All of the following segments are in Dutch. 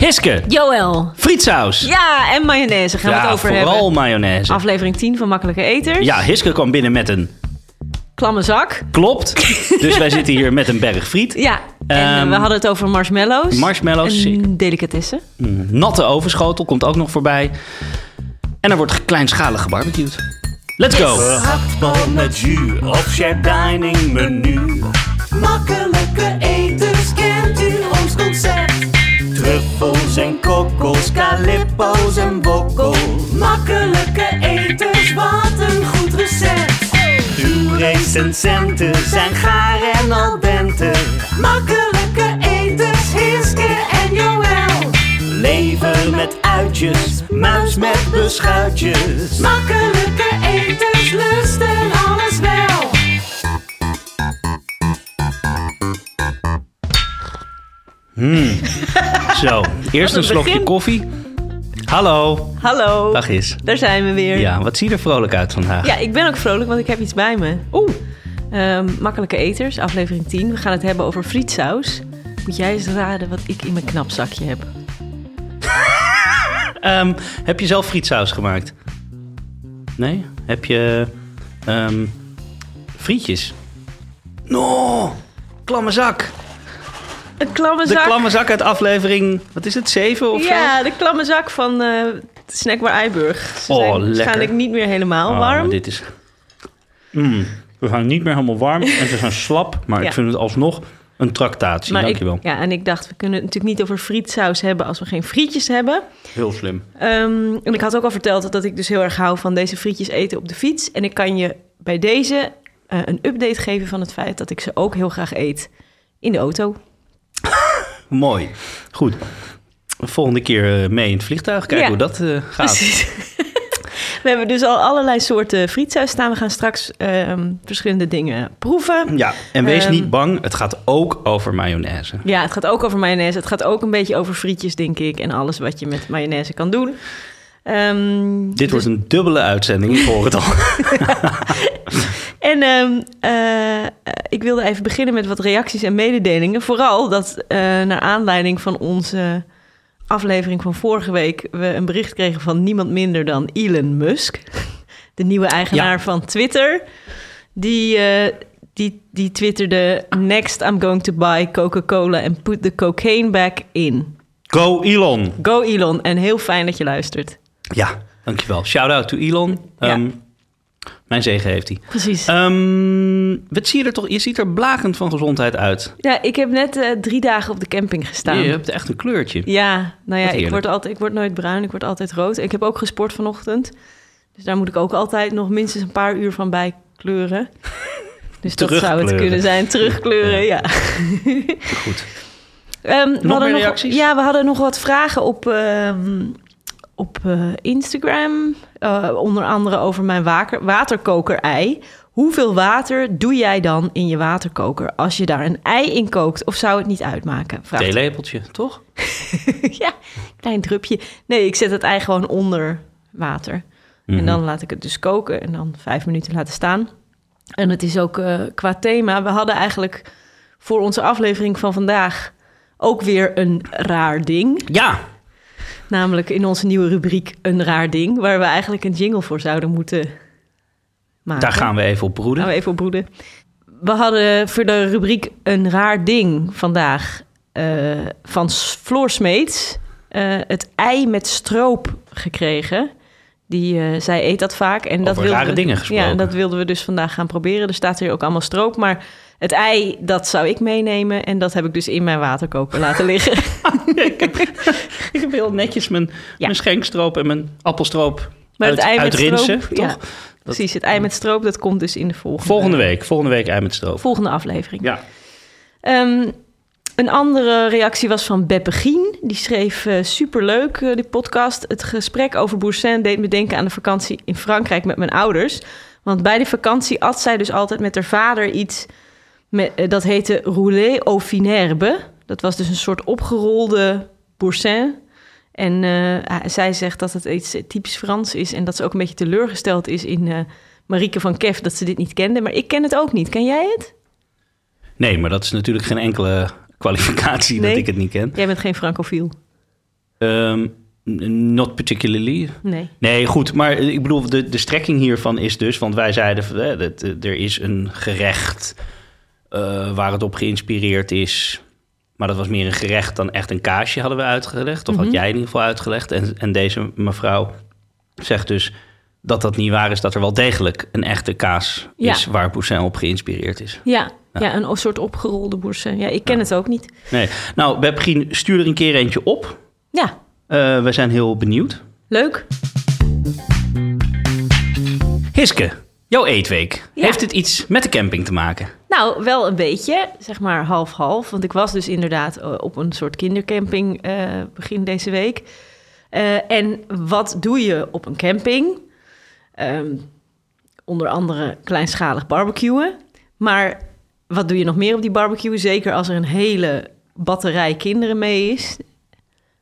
Hiske, Joël. frietsaus. Ja, en mayonaise gaan we het over vooral hebben. mayonaise. Aflevering 10 van Makkelijke Eters. Ja, Hiske kwam binnen met een Klamme zak. klopt. dus wij zitten hier met een berg friet. Ja, en eh, Ehm, we hadden het over marshmallows. marshmallows, Een zeker. delicatesse. Een natte ovenschotel komt ook nog voorbij. En er wordt kleinschalig gebarbecued. Let's go. Gehaktbal met jus of share dining menu. Makkelijke Truffels en kokkels, calippo's en wokkel. Makkelijke eters, wat een goed recept. Uw recensenten zijn gaar en al dente. Makkelijke eters, Hiske en Joël. Lever met uitjes, muis met beschuitjes. Makkelijke eters, lusten alles wel. Zo, eerst een een slokje koffie. Hallo. Hallo. Dag is. Daar zijn we weer. Ja, wat ziet er vrolijk uit vandaag? Ja, ik ben ook vrolijk, want ik heb iets bij me. Oeh. Ehm, makkelijke Eters, aflevering 10. We gaan het hebben over frietsaus. Moet jij eens raden wat ik in mijn knapzakje heb? Ehm, heb je zelf frietsaus gemaakt? Nee? Heb je ehm, frietjes? No, klamme zak. Een klamme De zak. klamme zak uit aflevering, wat is het, 7 of zo? Ja, de klamme zak van eh Snackbar Eiburg. Ze Oh, zijn lekker. waarschijnlijk niet meer helemaal Oh, warm. dit is... Mm, we gaan niet meer helemaal warm en ze zijn slap, maar Ja. ik vind het alsnog een tractatie. Maar ik, Dankjewel. ja, en ik dacht, we kunnen het natuurlijk niet over frietsaus hebben als we geen frietjes hebben. Heel slim. Ehm, en ik had ook al verteld dat ik dus heel erg hou van deze frietjes eten op de fiets. En ik kan je bij deze eh, een update geven van het feit dat ik ze ook heel graag eet in de auto. Mooi. Goed. Volgende keer eh, mee in het vliegtuig. Kijken Ja. hoe dat eh, gaat. We hebben dus al allerlei soorten frietsaus staan. We gaan straks ehm, verschillende dingen proeven. Ja, en wees Ehm, niet bang. Het gaat ook over mayonaise. Ja, het gaat ook over mayonaise. Het gaat ook een beetje over frietjes, denk ik. En alles wat je met mayonaise kan doen. Ehm, Dit wordt een dubbele uitzending, ik hoor het al. En ehm, eh, ik wilde even beginnen met wat reacties en mededelingen. Vooral dat eh, naar aanleiding van onze aflevering van vorige week... we een bericht kregen van niemand minder dan Elon Musk. De nieuwe eigenaar Ja. van Twitter. Die, eh, die, die twitterde... Next I'm going to buy Coca-Cola and put the cocaine back in. Go Elon. Go Elon. En heel fijn dat je luistert. Ja, dankjewel. Shout-out to Elon. Ja. Ehm, mijn zegen heeft hij. Precies. Ehm, wat zie je er toch? Je ziet er blakend van gezondheid uit. ja, ik heb net eh, drie dagen op de camping gestaan. Je hebt echt een kleurtje. Ja, nou ja, ik word, altijd, ik word nooit bruin, ik word altijd rood. Ik heb ook gesport vanochtend. Dus daar moet ik ook altijd nog minstens een paar uur van bij kleuren. Dus dat zou het kunnen zijn. Terugkleuren, ja. Goed. Ehm, we hadden meer reacties? Ja, we hadden nog wat vragen op, ehm, op eh, Instagram. Eh, onder andere over mijn waterkoker-ei. Hoeveel water doe jij dan in je waterkoker als je daar een ei in kookt? Of zou het niet uitmaken? Vraagt Theelepeltje, toch? ja, klein drupje. Nee, ik zet het ei gewoon onder water. Mhm. En dan laat ik het dus koken en dan vijf minuten laten staan. En het is ook eh, qua thema. We hadden eigenlijk voor onze aflevering van vandaag ook weer een raar ding. Ja, Namelijk in onze nieuwe rubriek Een raar ding. Waar we eigenlijk een jingle voor zouden moeten maken. daar gaan we even op broeden. Gaan we even op broeden. We hadden voor de rubriek Een raar ding vandaag eh, van S- Floor Smeets eh, het ei met stroop gekregen. Die, eh, zij eet dat vaak. En dat wilden rare we, dingen gesproken. Ja, en dat wilden we dus vandaag gaan proberen. Er staat hier ook allemaal stroop. Maar het ei, dat zou ik meenemen. En dat heb ik dus in mijn waterkoker laten liggen. Ik heb heel netjes mijn, mijn schenkstroop en mijn appelstroop Maar uit, het ei met uitrinsen, stroop, toch? ja, precies. Het ei met stroop, dat komt dus in de volgende, Volgende week. Volgende week ei met stroop. volgende aflevering. Ja. Ehm, een andere reactie was van Beppe Gien. Die schreef eh, superleuk, eh, die podcast. Het gesprek over Boursin deed me denken aan de vakantie in Frankrijk met mijn ouders. Want bij die vakantie at zij dus altijd met haar vader iets... Met, eh, dat heette roulé au finerbe. Dat was dus een soort opgerolde Boursin. En eh, zij zegt dat het iets typisch Frans is... en dat ze ook een beetje teleurgesteld is in eh Marieke van Kef... dat ze dit niet kende. Maar ik ken het ook niet. Ken jij het? Nee, maar dat is natuurlijk geen enkele kwalificatie Nee. dat ik het niet ken. Jij bent geen francofiel. Ehm, not particularly. Nee. Nee, goed. Maar ik bedoel, de, de strekking hiervan is dus... want wij zeiden, dat, eh, er is een gerecht eh, waar het op geïnspireerd is... maar dat was meer een gerecht dan echt een kaasje, hadden we uitgelegd. Of Mhm. had jij in ieder geval uitgelegd. En, en deze mevrouw zegt dus dat dat niet waar is... dat er wel degelijk een echte kaas Ja. is waar Poussin op geïnspireerd is. Ja, Ja. ja. een soort opgerolde boursin. Ja, ik ken het ook niet. Nee. Nou, Beb Gien, stuur er een keer eentje op. Ja, Eh, we zijn heel benieuwd. leuk. Hiske, jouw eetweek. Ja. Heeft het iets met de camping te maken? Nou, wel een beetje, zeg maar half-half. Want ik was dus inderdaad eh, op een soort kindercamping eh, begin deze week. Eh, en wat doe je op een camping? Ehm, onder andere kleinschalig barbecuen. Maar wat doe je nog meer op die barbecue? Zeker als er een hele batterij kinderen mee is.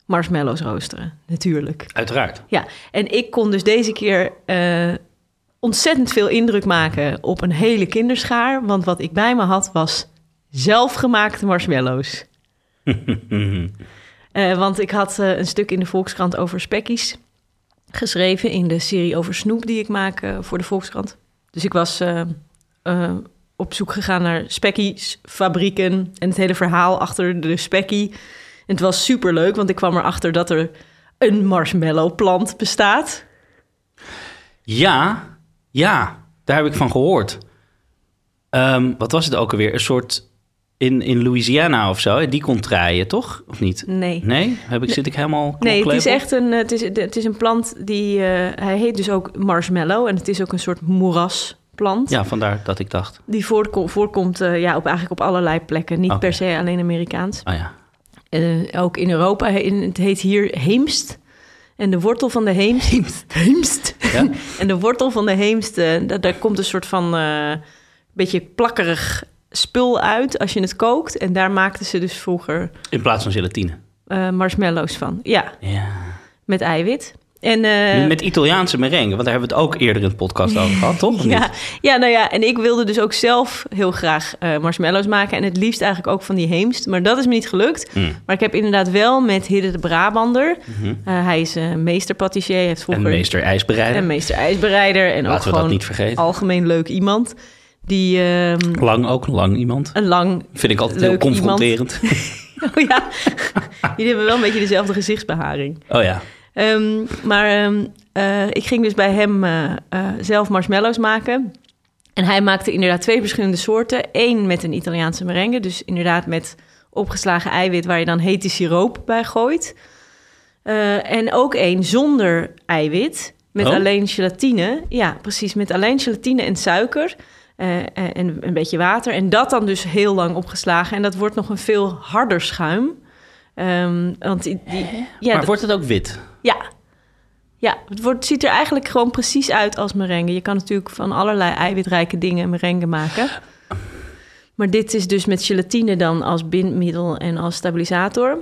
Marshmallows roosteren, natuurlijk. Uiteraard. Ja, en ik kon dus deze keer ontzettend veel indruk maken op een hele kinderschaar. Want wat ik bij me had was zelfgemaakte marshmallows. Eh, want ik had eh, een stuk in de Volkskrant over spekkies geschreven in de serie over snoep die ik maak eh, voor de Volkskrant. Dus ik was op zoek gegaan naar spekkiesfabrieken en het hele verhaal achter de spekkie. En het was super leuk, want ik kwam erachter dat er een marshmallow-plant bestaat. Ja, ja, daar heb ik van gehoord. Ehm, wat was het ook alweer? Een soort in, in Louisiana of zo, die contraien, toch? Of niet? Nee. Nee? Heb ik, zit ik helemaal Nee, het is echt een, het is, het is een plant die, eh, hij heet dus ook marshmallow en het is ook een soort moerasplant. Ja, vandaar dat ik dacht. Die voorko- voorkomt eh, ja, op, eigenlijk op allerlei plekken, niet per se alleen Amerikaans. Oh ja. Eh, ook in Europa, in, het heet hier heemst. En de wortel van de heemst... Heemst. heemst. Ja? en de wortel van de heemst, eh, daar, daar komt een soort van... eh beetje plakkerig spul uit als je het kookt. En daar maakten ze dus vroeger In plaats van gelatine. eh, marshmallows van. Ja, Ja. met eiwit. En, eh, Met Italiaanse merengue, want daar hebben we het ook eerder in de podcast over gehad, toch? Ja, ja, nou ja, en ik wilde dus ook zelf heel graag eh, marshmallows maken. En het liefst eigenlijk ook van die heemst. Maar dat is me niet gelukt. Mm. Maar ik heb inderdaad wel met Hidde de Brabander. Mhm. eh, hij is uh, meesterpatissier, heeft En vroeger... meester ijsbereider. en meester ijsbereider. En ook Laten we gewoon dat niet vergeten. algemeen leuk iemand. Die ehm, Lang ook, lang iemand. een lang... Vind ik altijd heel confronterend. Oh ja, jullie hebben wel een beetje dezelfde gezichtsbeharing. Oh ja. Ehm, maar ehm, eh, ik ging dus bij hem eh, eh, zelf marshmallows maken. En hij maakte inderdaad twee verschillende soorten. Eén met een Italiaanse merengue. Dus inderdaad met opgeslagen eiwit waar je dan hete siroop bij gooit. En ook één zonder eiwit. Met Oh. alleen gelatine. Ja, precies. Met alleen gelatine en suiker. en een beetje water. En dat dan dus heel lang opgeslagen. En dat wordt nog een veel harder schuim. Ehm, want die, die, ja, maar wordt het ook wit? Ja. Ja, het wordt, ziet er eigenlijk gewoon precies uit als merengue. Je kan natuurlijk van allerlei eiwitrijke dingen merengue maken. Maar dit is dus met gelatine dan als bindmiddel en als stabilisator.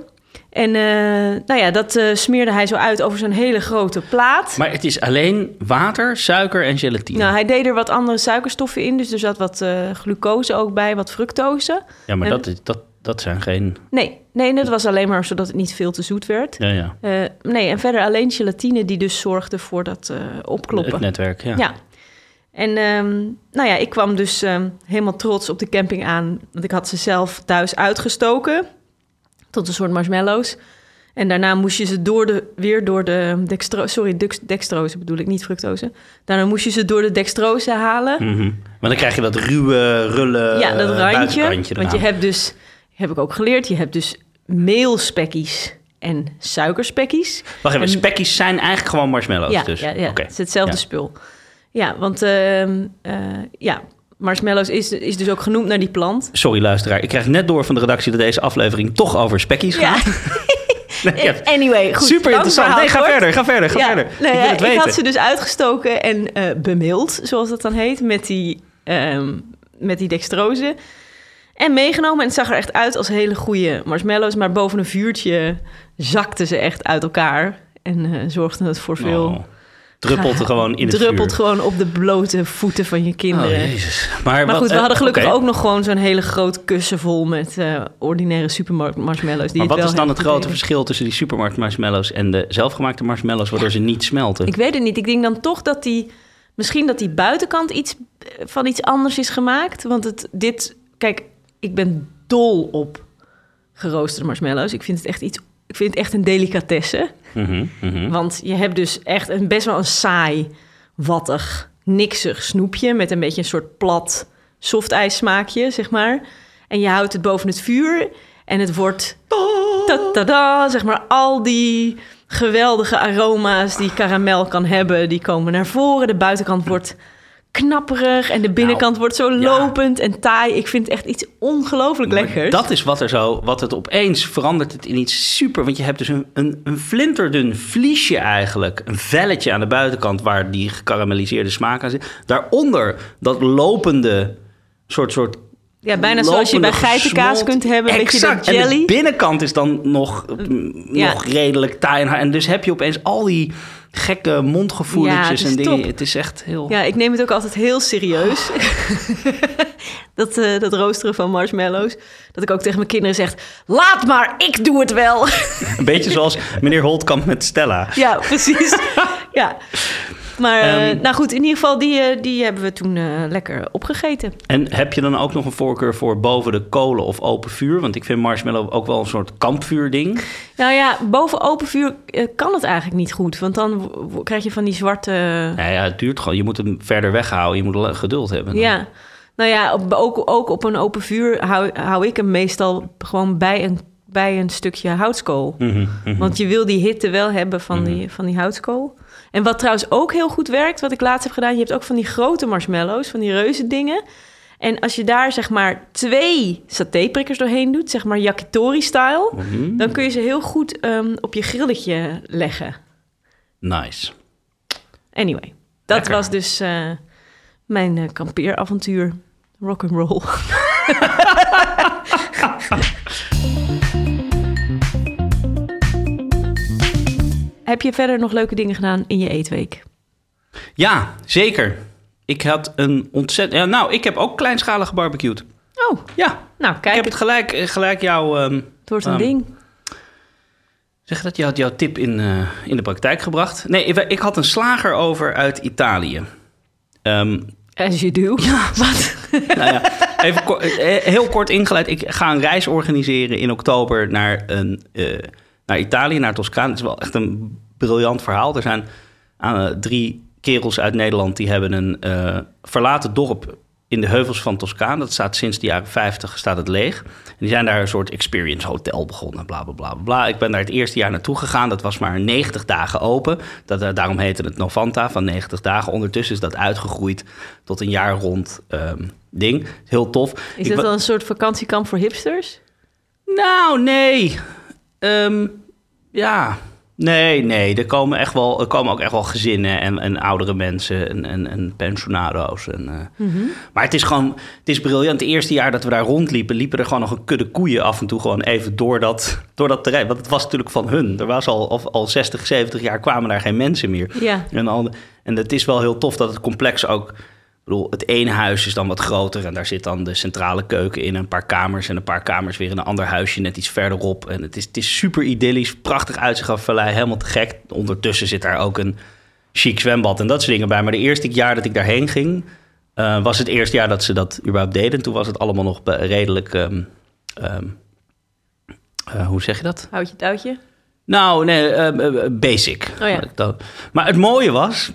En eh, nou ja, dat eh, smeerde hij zo uit over zo'n hele grote plaat. Maar het is alleen water, suiker en gelatine. Nou, hij deed er wat andere suikerstoffen in. Dus er zat wat eh, glucose ook bij, wat fructose. ja, maar en- dat, is, dat, dat zijn geen... Nee, nee, dat was alleen maar zodat het niet veel te zoet werd. Ja, ja. Eh, nee, en verder alleen gelatine die dus zorgde voor dat eh, opkloppen. Het netwerk, ja. Ja. En ehm, nou ja, ik kwam dus ehm, helemaal trots op de camping aan. Want ik had ze zelf thuis uitgestoken. Tot een soort marshmallows. En daarna moest je ze door de, weer door de dextro, sorry, dex- dextrose bedoel ik, niet fructose. Daarna moest je ze door de dextrose halen. Mhm. Maar dan krijg je dat ruwe, rulle ja, dat randje. buitenkantje Want je hebt dus, heb ik ook geleerd, je hebt dus meelspekkies en suikerspekkies. Wacht even, en- spekkies zijn eigenlijk gewoon marshmallows Ja, dus? ja, het is hetzelfde Ja. spul. Ja, want ehm, eh, ja, marshmallows is, is dus ook genoemd naar die plant. Sorry luisteraar, ik krijg net door van de redactie dat deze aflevering toch over spekkies Ja, gaat. Nee, ja. anyway, goed. Super interessant. Nee, ga verder, ga verder, ga Ja, verder. nou ik ja, wil het ik weten. had ze dus uitgestoken en eh bemild, zoals dat dan heet, met die, ehm, met die dextrose. En meegenomen. En het zag er echt uit als hele goede marshmallows. Maar boven een vuurtje zakten ze echt uit elkaar. En eh zorgden het voor veel Oh. druppelt er gewoon in het druppelt vuur. gewoon op de blote voeten van je Oh, kinderen. jezus. Maar, maar wat, goed, we eh, hadden gelukkig ook nog gewoon zo'n hele groot kussen vol met eh, ordinaire supermarkt marshmallows. Die Maar wat is dan het grote verschil tussen die supermarkt marshmallows en de zelfgemaakte marshmallows, waardoor ze niet smelten? Ik weet het niet. Ik denk dan toch dat die... Misschien dat die buitenkant iets van iets anders is gemaakt. Want het, dit... Kijk, ik ben dol op geroosterde marshmallows. Ik vind het echt iets... Ik vind het echt een delicatesse. Mhm, mhm. Want je hebt dus echt een, best wel een saai, wattig, niksig snoepje... met een beetje een soort plat softijssmaakje, zeg maar. En je houdt het boven het vuur en het wordt... Ta-ta-da, zeg maar, al die geweldige aroma's die karamel kan hebben... die komen naar voren. De buitenkant wordt knapperig en de binnenkant wordt zo Nou, ja. lopend en taai. Ik vind het echt iets ongelooflijk lekkers. Dat is wat er zo, wat het opeens verandert het in iets super. Want je hebt dus een, een, een flinterdun vliesje eigenlijk. Een velletje aan de buitenkant waar die gekarameliseerde smaak aan zit. Daaronder dat lopende soort, soort Ja, bijna zoals je bij geitenkaas kunt hebben, een beetje Exact. dat jelly. En de binnenkant is dan nog, Ja. nog redelijk taai. En dus heb je opeens al die gekke Ja, is en dingen. top. Het is echt heel... Ja, ik neem het ook altijd heel serieus. dat, eh, dat roosteren van marshmallows. Dat ik ook tegen mijn kinderen zeg... Laat maar, ik doe het wel. Een beetje zoals meneer Holtkamp met Stella. ja, precies. ja. Maar eh, Ehm. nou goed, in ieder geval, die, eh, die hebben we toen eh, lekker opgegeten. En heb je dan ook nog een voorkeur voor boven de kolen of open vuur? Want ik vind marshmallow ook wel een soort kampvuurding. Nou ja, boven open vuur kan het eigenlijk niet goed. Want dan krijg je van die zwarte... Nou ja, het duurt gewoon. Je moet hem verder weghouden. Je moet geduld hebben. Ja, nou ja, op, ook, ook op een open vuur hou, hou ik hem meestal gewoon bij een, bij een stukje houtskool. Mhm, mhm. Want je wil die hitte wel hebben van, die, van die houtskool. En wat trouwens ook heel goed werkt, wat ik laatst heb gedaan... je hebt ook van die grote marshmallows, van die reuze dingen. En als je daar zeg maar twee satéprikkers doorheen doet... zeg maar yakitori-style... Mhm. dan kun je ze heel goed ehm, op je grilletje leggen. Nice. Anyway, dat Lekker. was dus eh, mijn eh, kampeeravontuur. Rock and roll. Heb je verder nog leuke dingen gedaan in je eetweek? Ja, zeker. Ik had een ontzettend... Ja, nou, ik heb ook kleinschalig gebarbecued. Oh, Ja, nou ik kijk, heb het gelijk, gelijk jouw... ehm, het wordt een ehm, ding. Zeg dat je had jouw tip in, eh, in de praktijk gebracht. Nee, ik, ik had een slager over uit Italië. Ehm, As you do. Wat? nou ja, even ko- eh, heel kort ingeleid. Ik ga een reis organiseren in oktober naar, een, eh, naar Italië, naar Toscane. Het is wel echt een briljant verhaal. Er zijn eh, drie kerels uit Nederland die hebben een eh, verlaten dorp in de heuvels van Toscane. Dat staat sinds de jaren 50 staat het leeg. En die zijn daar een soort experience hotel begonnen, bla bla bla bla. Ik ben daar het eerste jaar naartoe gegaan. Dat was maar 90 dagen open. Dat, eh, daarom heette het Novanta van 90 dagen. Ondertussen is dat uitgegroeid tot een jaar rond ehm, ding. Heel tof. Is dat dan een soort vakantiekamp voor hipsters? Nou, nee. Ehm, ja. Nee, nee. Er komen, echt wel, er komen ook echt wel gezinnen en, en oudere mensen en, en, en pensionado's. En, eh. Maar het is gewoon, het is briljant. Het eerste jaar dat we daar rondliepen, liepen er gewoon nog een kudde koeien af en toe gewoon even door dat, door dat terrein. Want het was natuurlijk van hun. Er was al, al, al 60, 70 jaar kwamen daar geen mensen meer. Ja. En, al, en het is wel heel tof dat het complex ook... Bedoel, het ene huis is dan wat groter en daar zit dan de centrale keuken in, een paar kamers en een paar kamers weer in een ander huisje net iets verderop. En het is, het is super idyllisch, prachtig uitzicht af vallei, helemaal te gek. Ondertussen zit daar ook een chic zwembad en dat soort dingen bij. Maar de eerste jaar dat ik daarheen ging, eh, was het eerste jaar dat ze dat überhaupt deden. En toen was het allemaal nog redelijk, ehm, ehm, eh, hoe zeg je dat? Houtje touwtje? Nou, nee, eh, basic. Oh ja. Maar het mooie was,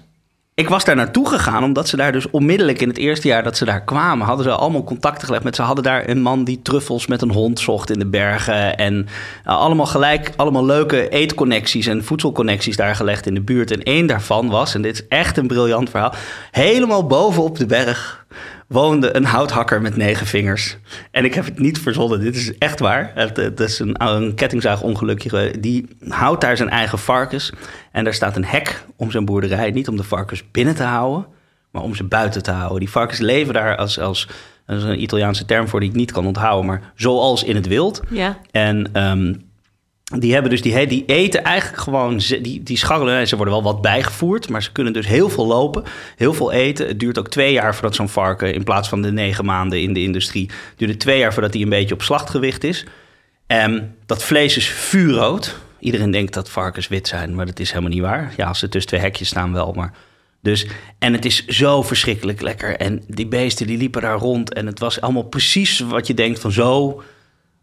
ik was daar naartoe gegaan omdat ze daar dus onmiddellijk in het eerste jaar dat ze daar kwamen, hadden ze allemaal contacten gelegd met ze. hadden daar een man die truffels met een hond zocht in de bergen en eh, allemaal gelijk, allemaal leuke eetconnecties en voedselconnecties daar gelegd in de buurt. En één daarvan was, en dit is echt een briljant verhaal, helemaal bovenop de berg woonde een houthakker met negen vingers. En ik heb het niet verzonnen, dit is echt waar. Het, het is een, een kettingzaagongelukje. ge- Die houdt daar zijn eigen varkens. En daar staat een hek om zijn boerderij. Niet om de varkens binnen te houden, maar om ze buiten te houden. Die varkens leven daar als, als dat is een Italiaanse term voor die ik niet kan onthouden, maar zoals in het wild. Ja. En ehm, die hebben dus die, die eten eigenlijk gewoon, die, die scharrelen en ze worden wel wat bijgevoerd, maar ze kunnen dus heel veel lopen, heel veel eten. Het duurt ook twee jaar voordat zo'n varken, in plaats van de negen maanden in de industrie, duurt het twee jaar voordat hij een beetje op slachtgewicht is. En dat vlees is vuurrood. Iedereen denkt dat varkens wit zijn, maar dat is helemaal niet waar. Ja, als ze tussen twee hekjes staan wel, maar... Dus, en het is zo verschrikkelijk lekker. En die beesten die liepen daar rond. En het was allemaal precies wat je denkt van zo...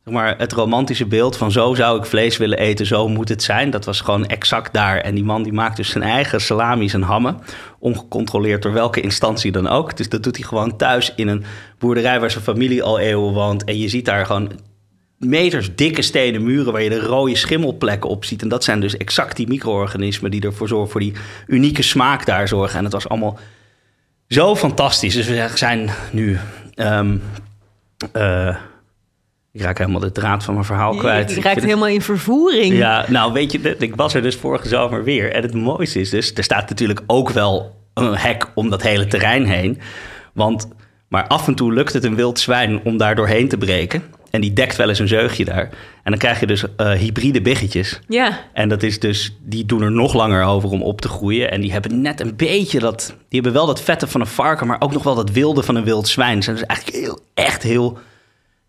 Zeg maar, het romantische beeld van zo zou ik vlees willen eten, zo moet het zijn. Dat was gewoon exact daar. En die man die maakt dus zijn eigen salamis en hammen. Ongecontroleerd door welke instantie dan ook. Dus dat doet hij gewoon thuis in een boerderij waar zijn familie al eeuwen woont. En je ziet daar gewoon meters dikke stenen muren waar je de rode schimmelplekken op ziet. En dat zijn dus exact die micro-organismen die ervoor zorgen, voor die unieke smaak daar zorgen. En het was allemaal zo fantastisch. Dus we zijn nu. ehm, eh, ik raak helemaal de draad van mijn verhaal kwijt. Je Ik raakt het- helemaal in vervoering. ja, nou weet je, ik was er dus vorige zomer weer. En het mooiste is dus, er staat natuurlijk ook wel een hek om dat hele terrein heen. Want, maar af en toe lukt het een wild zwijn om daar doorheen te breken. En die dekt wel eens een zeugje daar. En dan krijg je dus eh, hybride biggetjes. Ja, En dat is dus, die doen er nog langer over om op te groeien. En die hebben net een beetje dat, die hebben wel dat vette van een varken, maar ook nog wel dat wilde van een wild zwijn. Ze zijn dus eigenlijk heel, echt heel,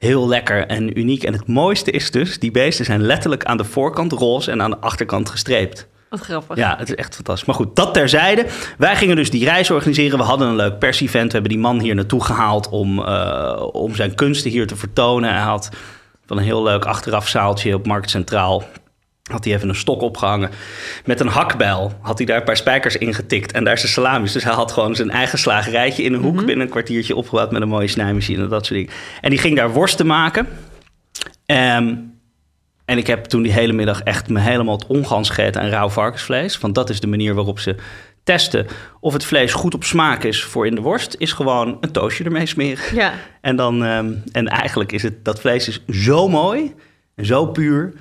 heel lekker en uniek. En het mooiste is dus, die beesten zijn letterlijk aan de voorkant roze en aan de achterkant gestreept. wat grappig. Ja, het is echt fantastisch. Maar goed, dat terzijde. Wij gingen dus die reis organiseren. We hadden een leuk persevent. We hebben die man hier naartoe gehaald om, eh, om zijn kunsten hier te vertonen. Hij had van een heel leuk achterafzaaltje op Markt Centraal... had hij even een stok opgehangen. Met een hakbijl had hij daar een paar spijkers ingetikt. En daar zijn salamis. Dus hij had gewoon zijn eigen slagerijtje in een hoek... binnen een kwartiertje opgebouwd met een mooie snijmachine en dat soort dingen. En die ging daar worsten maken... Ehm, en ik heb toen die hele middag echt me helemaal het ongans gegeten aan rauw varkensvlees. Want dat is de manier waarop ze testen of het vlees goed op smaak is voor in de worst. Is gewoon een toastje ermee smeren. Ja. En, dan, ehm, en eigenlijk is het, dat vlees is zo mooi en zo puur...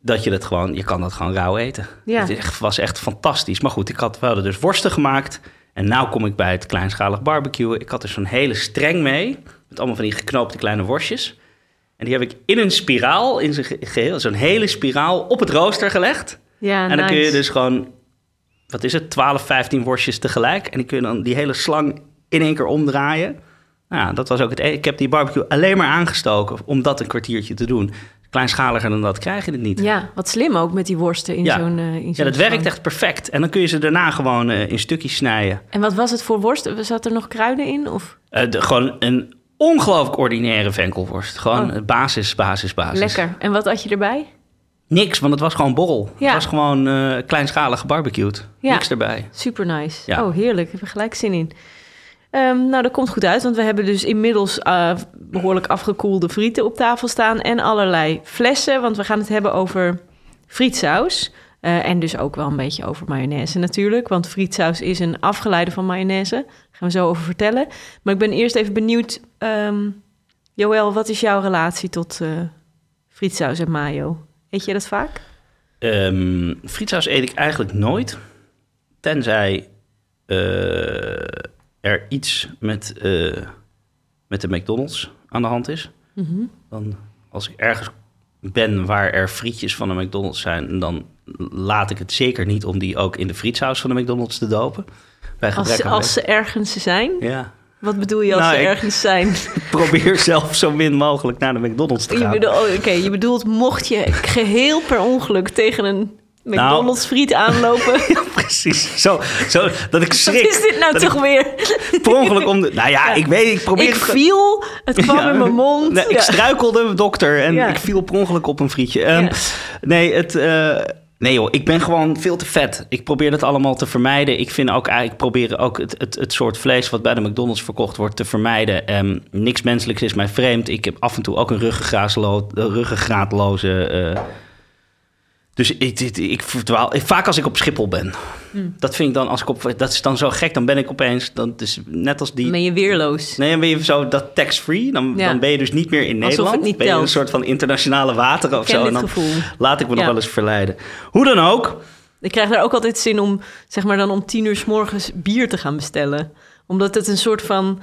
dat je dat gewoon, je kan dat gewoon rauw eten. Ja. Het was echt fantastisch. Maar goed, ik had, we hadden dus worsten gemaakt. En nu kom ik bij het kleinschalig barbecue. Ik had dus zo'n hele streng mee. Met allemaal van die geknoopte kleine worstjes. En die heb ik in een spiraal, in zijn ge- geheel, zo'n hele spiraal, op het rooster gelegd. Ja, en dan kun je dus gewoon, wat is het, 12, 15 worstjes tegelijk. En die kun je dan die hele slang in één keer omdraaien. Nou, dat was ook het. e- Ik heb die barbecue alleen maar aangestoken om dat een kwartiertje te doen. Kleinschaliger dan dat krijg je het niet. Ja, wat slim ook met die worsten in Ja. zo'n... in Ja, dat werkt echt perfect. En dan kun je ze daarna gewoon eh, in stukjes snijden. En wat was het voor worst? Zat er nog kruiden in? Of? Eh, de- gewoon een ongelooflijk ordinaire venkelworst. Gewoon Oh. basis, basis, basis. Lekker. En wat had je erbij? Niks, want het was gewoon borrel. Ja. Het was gewoon kleinschalig gebarbecued. Ja. Niks erbij. Super nice. Ja. Oh, heerlijk. Ik heb er gelijk zin in. Ehm, nou, dat komt goed uit, want we hebben dus inmiddels eh, behoorlijk afgekoelde frieten op tafel staan en allerlei flessen, want we gaan het hebben over frietsaus. Eh, en dus ook wel een beetje over mayonaise natuurlijk, want frietsaus is een afgeleide van mayonaise. Daar gaan we zo over vertellen. Maar ik ben eerst even benieuwd, ehm Joël, wat is jouw relatie tot eh frietsaus en mayo? Eet je dat vaak? Ehm frietsaus eet ik eigenlijk nooit. Tenzij er iets met, eh, met de McDonald's aan de hand is. Mhm. Dan als ik ergens ben waar er frietjes van de McDonald's zijn... dan laat ik het zeker niet om die ook in de frietsaus van de McDonald's te dopen. Bij Als, ze- als ze ergens zijn? Ja, Wat bedoel je als Nou, ze ergens zijn? probeer zelf zo min mogelijk naar de McDonald's te Je gaan. bedoelt, oh, oké, je bedoelt, mocht je geheel per ongeluk tegen een. McDonald's friet aanlopen. Precies, zo, zo dat ik Wat schrik. is dit nou toch weer? per ongeluk om de... Nou ja, ik weet, ik probeer... Ik viel, het kwam Ja. in mijn mond. Nee, ik struikelde, dokter, en ik viel per ongeluk op een frietje. Ehm. Nee, het, eh, nee joh, ik ben gewoon veel te vet. Ik probeer dat allemaal te vermijden. Ik vind ook eigenlijk, ik probeer ook het, het, het soort vlees wat bij de McDonald's verkocht wordt te vermijden. Ehm, niks menselijks is mij vreemd. Ik heb af en toe ook een ruggengraatlo- ruggengraatloze... eh, dus ik, ik, ik verdwaal, vaak als ik op Schiphol ben. Hmm. Dat vind ik dan, als ik op, dat is dan zo gek. Dan ben ik opeens, dan, dus net als die... Dan ben je weerloos. Nee, dan ben je zo dat tax-free. Dan, Ja. dan ben je dus niet meer in Nederland. ben je telt. een soort van internationale wateren of zo. en dan gevoel. laat ik me nog wel eens verleiden. Hoe dan ook. Ik krijg daar ook altijd zin om, zeg maar dan om tien uur s morgens bier te gaan bestellen. Omdat het een soort van